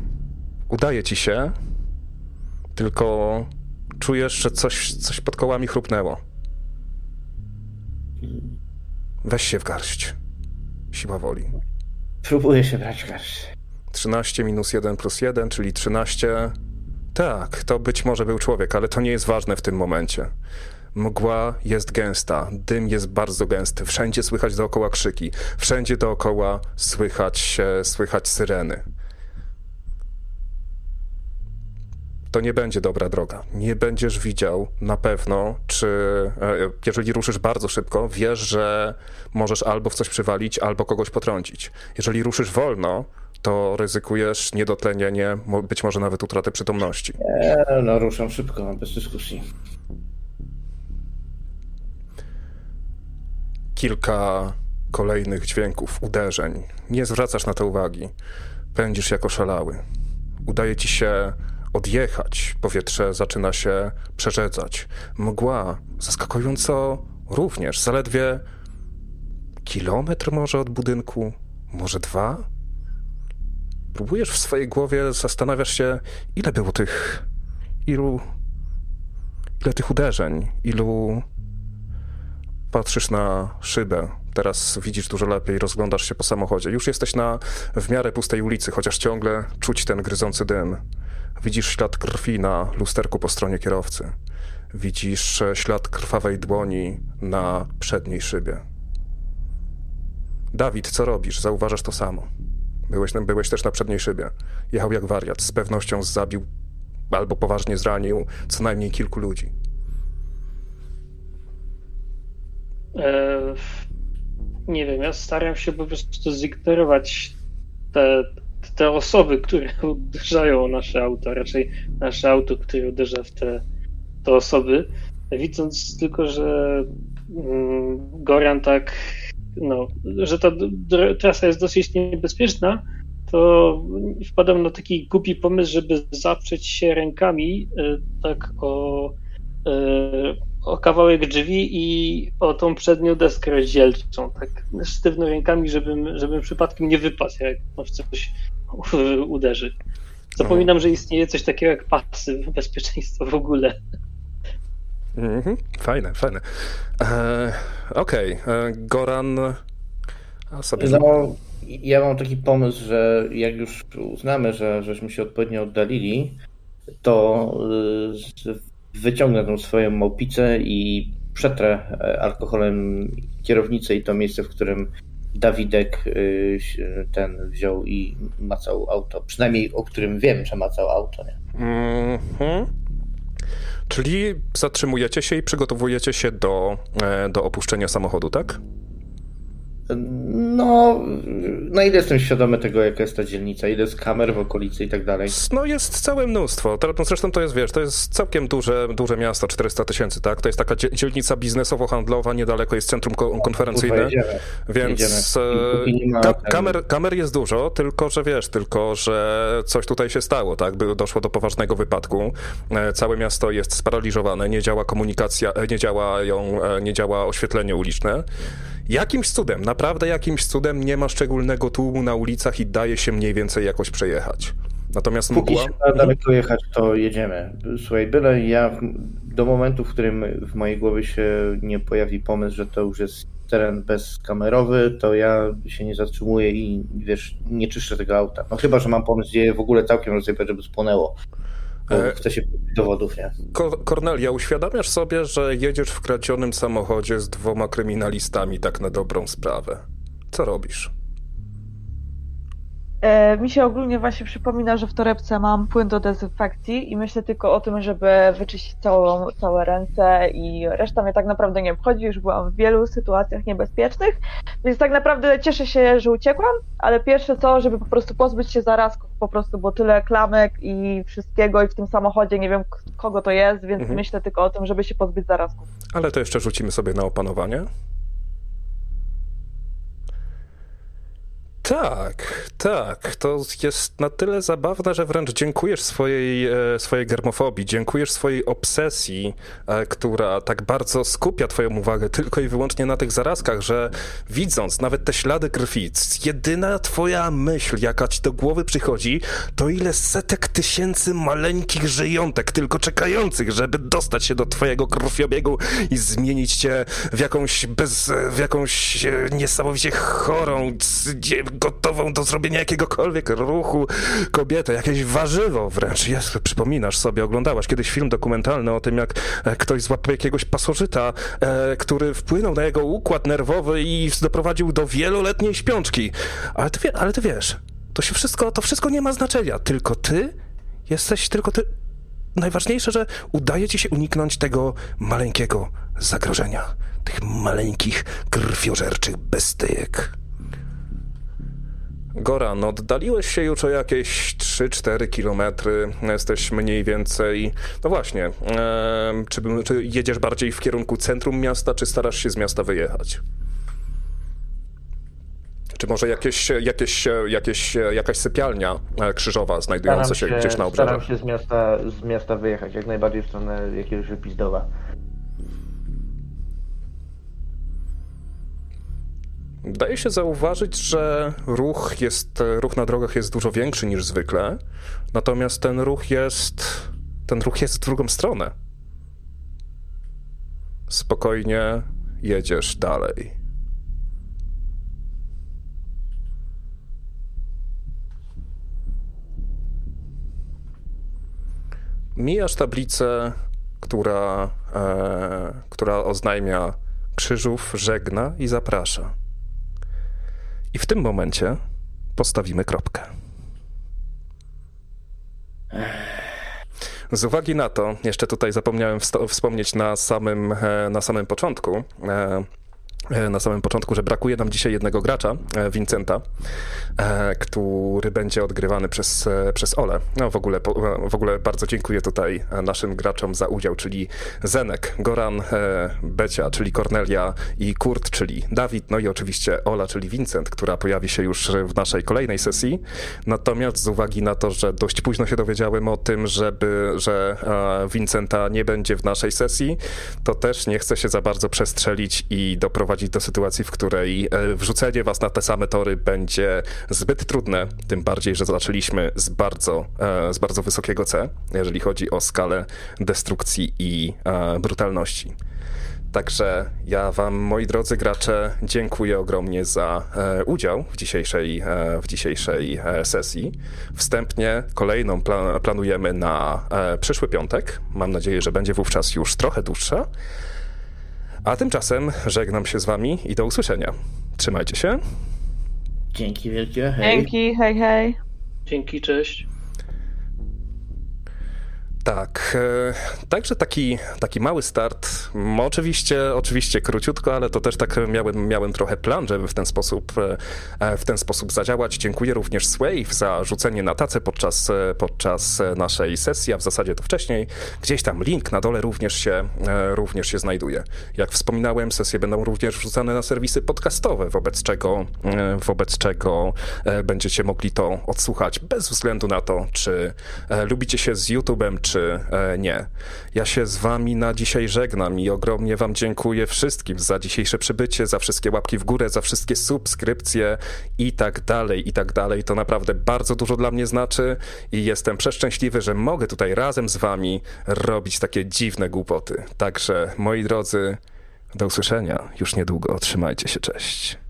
udaje ci się, tylko czujesz, że coś, coś pod kołami chrupnęło. Weź się w garść. Siła woli. Próbuję się brać w garść. 13 minus 1 plus 1, czyli 13. Tak, to być może był człowiek, ale to nie jest ważne w tym momencie. Mgła jest gęsta, dym jest bardzo gęsty, wszędzie słychać dookoła krzyki, wszędzie dookoła słychać, słychać syreny. To nie będzie dobra droga. Nie będziesz widział na pewno, czy e, jeżeli ruszysz bardzo szybko, wiesz, że możesz albo w coś przywalić, albo kogoś potrącić. Jeżeli ruszysz wolno, to ryzykujesz niedotlenienie, być może nawet utratę przytomności. Nie, no ruszam szybko, bez dyskusji. kilka kolejnych dźwięków, uderzeń. Nie zwracasz na to uwagi. Pędzisz jako szalały. Udaje ci się odjechać. Powietrze zaczyna się przerzedzać. Mgła zaskakująco również. Zaledwie kilometr może od budynku, może dwa. Próbujesz w swojej głowie, zastanawiasz się, ile było tych. ilu. ile tych uderzeń, ilu Patrzysz na szybę. Teraz widzisz dużo lepiej, rozglądasz się po samochodzie. Już jesteś na w miarę pustej ulicy, chociaż ciągle czuć ten gryzący dym. Widzisz ślad krwi na lusterku po stronie kierowcy. Widzisz ślad krwawej dłoni na przedniej szybie. Dawid, co robisz? Zauważasz to samo. Byłeś, byłeś też na przedniej szybie. Jechał jak wariat. Z pewnością zabił albo poważnie zranił co najmniej kilku ludzi. E, nie wiem, ja staram się po prostu zignorować te, te osoby, które [LAUGHS] uderzają o nasze auto, raczej nasze auto, które uderza w te, te osoby, widząc tylko, że mm, Goran tak, no, że ta trasa jest dosyć niebezpieczna, to wpadam na taki głupi pomysł, żeby zaprzeć się rękami e, tak o, e, o kawałek drzwi i o tą przednią deskę rozdzielczą, tak sztywno rękami, żebym, żebym przypadkiem nie wypadł, jak w coś [LAUGHS] uderzy. Zapominam, że istnieje coś takiego jak pasy bezpieczeństwa w ogóle. Mhm, fajne, fajne. E, Okej, okay. E, Goran. A sobie... No, ja mam taki pomysł, że jak już uznamy, że żeśmy się odpowiednio oddalili, to y, wyciągnę tą swoją małpicę i przetrę e, alkoholem kierownicę i to miejsce, w którym Dawidek y, ten wziął i macał auto. Przynajmniej o którym wiem, że macał auto. Nie? Mm-hmm. Czyli zatrzymujecie się i przygotowujecie się do, e, do opuszczenia samochodu, tak? No, na ile jestem świadomy tego, jaka jest ta dzielnica, ile jest kamer w okolicy i tak dalej? No jest całe mnóstwo. No zresztą to jest, wiesz, to jest całkiem duże, duże miasto, 400 tysięcy, tak? To jest taka dzielnica biznesowo-handlowa, niedaleko jest centrum konferencyjne, jedziemy, więc jedziemy. Ka kamer, kamer jest dużo, tylko że wiesz, tylko że coś tutaj się stało, tak? By doszło do poważnego wypadku. E, całe miasto jest sparaliżowane, nie działa komunikacja, e, nie działają, e, nie działa oświetlenie uliczne. Jakimś cudem, naprawdę jakimś cudem nie ma szczególnego tłumu na ulicach i daje się mniej więcej jakoś przejechać. Natomiast Póki mgła... się da daleko jechać, to jedziemy. Słuchaj, byle ja do momentu, w którym w mojej głowie się nie pojawi pomysł, że to już jest teren bezkamerowy, to ja się nie zatrzymuję i wiesz, nie czyszczę tego auta. No chyba, że mam pomysł, gdzie je w ogóle całkiem rozjebać, żeby spłonęło. E, chce się dowodów, nie? Kornelia, uświadamiasz sobie, że jedziesz w kradzionym samochodzie z dwoma kryminalistami tak na dobrą sprawę. Co robisz? E, mi się ogólnie właśnie przypomina, że w torebce mam płyn do dezynfekcji i myślę tylko o tym, żeby wyczyścić całą, całe ręce i reszta mnie tak naprawdę nie obchodzi. Już byłam w wielu sytuacjach niebezpiecznych, więc tak naprawdę cieszę się, że uciekłam, ale pierwsze co, żeby po prostu pozbyć się zarazków, po prostu, bo tyle klamek i wszystkiego i w tym samochodzie nie wiem kogo to jest, więc mhm. myślę tylko o tym, żeby się pozbyć zarazków. Ale to jeszcze rzucimy sobie na opanowanie. Tak, tak. To jest na tyle zabawne, że wręcz dziękujesz swojej, e, swojej germofobii, dziękujesz swojej obsesji, e, która tak bardzo skupia twoją uwagę tylko i wyłącznie na tych zarazkach, że widząc nawet te ślady krwi, jedyna twoja myśl, jaka ci do głowy przychodzi, to ile setek tysięcy maleńkich żyjątek, tylko czekających, żeby dostać się do twojego krwiobiegu i zmienić cię w jakąś bez, w jakąś e, niesamowicie chorą, gotową do zrobienia jakiegokolwiek ruchu kobietę, jakieś warzywo wręcz. Jest, przypominasz sobie, oglądałaś kiedyś film dokumentalny o tym, jak e, ktoś złapał jakiegoś pasożyta, e, który wpłynął na jego układ nerwowy i doprowadził do wieloletniej śpiączki. Ale ty, ale ty wiesz, to się wszystko, to wszystko nie ma znaczenia, tylko ty jesteś, tylko ty... Najważniejsze, że udaje ci się uniknąć tego maleńkiego zagrożenia, tych maleńkich, krwiożerczych bestyjek. Goran, oddaliłeś się już o jakieś 3-4 kilometry, jesteś mniej więcej, no właśnie, e, czy, czy jedziesz bardziej w kierunku centrum miasta, czy starasz się z miasta wyjechać? Czy może jakieś, jakieś, jakieś, jakaś sypialnia e, krzyżowa znajdująca się, się, gdzieś na obrzeżach? Staram się z miasta, z miasta wyjechać, jak najbardziej w stronę jakiegoś wypizdowa. Daje się zauważyć, że ruch, jest, ruch na drogach jest dużo większy niż zwykle, natomiast ten ruch jest, ten ruch jest w drugą stronę. Spokojnie jedziesz dalej? Mijasz tablicę, która, e, która oznajmia krzyżów, żegna i zaprasza. I w tym momencie postawimy kropkę. Z uwagi na to, jeszcze tutaj zapomniałem wspomnieć na samym, e, na samym początku, e, na samym początku, że brakuje nam dzisiaj jednego gracza, e, Vincenta, e, który będzie odgrywany przez, przez Ole. No w ogóle, w ogóle bardzo dziękuję tutaj naszym graczom za udział, czyli Zenek, Goran, Becia, czyli Cornelia i Kurt, czyli Dawid, no i oczywiście Ola, czyli Vincent, która pojawi się już w naszej kolejnej sesji. Natomiast z uwagi na to, że dość późno się dowiedziałem o tym, żeby, że Vincenta nie będzie w naszej sesji, to też nie chcę się za bardzo przestrzelić i doprowadzić doprowadzić do sytuacji, w której e, wrzucenie was na te same tory będzie zbyt trudne, tym bardziej, że zaczęliśmy z bardzo, e, z bardzo wysokiego C, jeżeli chodzi o skalę destrukcji i e, brutalności. Także ja Wam, moi drodzy gracze, dziękuję ogromnie za e, udział w dzisiejszej, e, w dzisiejszej e, sesji. Wstępnie kolejną plan planujemy na przyszły piątek. Mam nadzieję, że będzie wówczas już trochę dłuższa. A tymczasem żegnam się z wami i do usłyszenia. Trzymajcie się. Dzięki wielkie. Hej. Dzięki, hej, hej. Dzięki, cześć. Tak, e, także taki, taki mały start, oczywiście, oczywiście króciutko, ale to też tak miałem, miałem trochę plan, żeby w ten sposób, e, w ten sposób zadziałać. Dziękuję również Swave za rzucenie na tacę podczas, podczas naszej sesji, a w zasadzie to wcześniej. Gdzieś tam link na dole również się, e, również się znajduje. Jak wspominałem, sesje będą również wrzucane na serwisy podcastowe, wobec czego, wobec czego będziecie mogli to odsłuchać bez względu na to, czy lubicie się z YouTube'em, czy e, nie. Ja się z wami na dzisiaj żegnam i ogromnie wam dziękuję wszystkim za dzisiejsze przybycie, za wszystkie łapki w górę, za wszystkie subskrypcje i tak dalej, i tak dalej. To naprawdę bardzo dużo dla mnie znaczy i jestem przeszczęśliwy, że mogę tutaj razem z wami robić takie dziwne głupoty. Także, moi drodzy, do usłyszenia już niedługo. Trzymajcie się, cześć.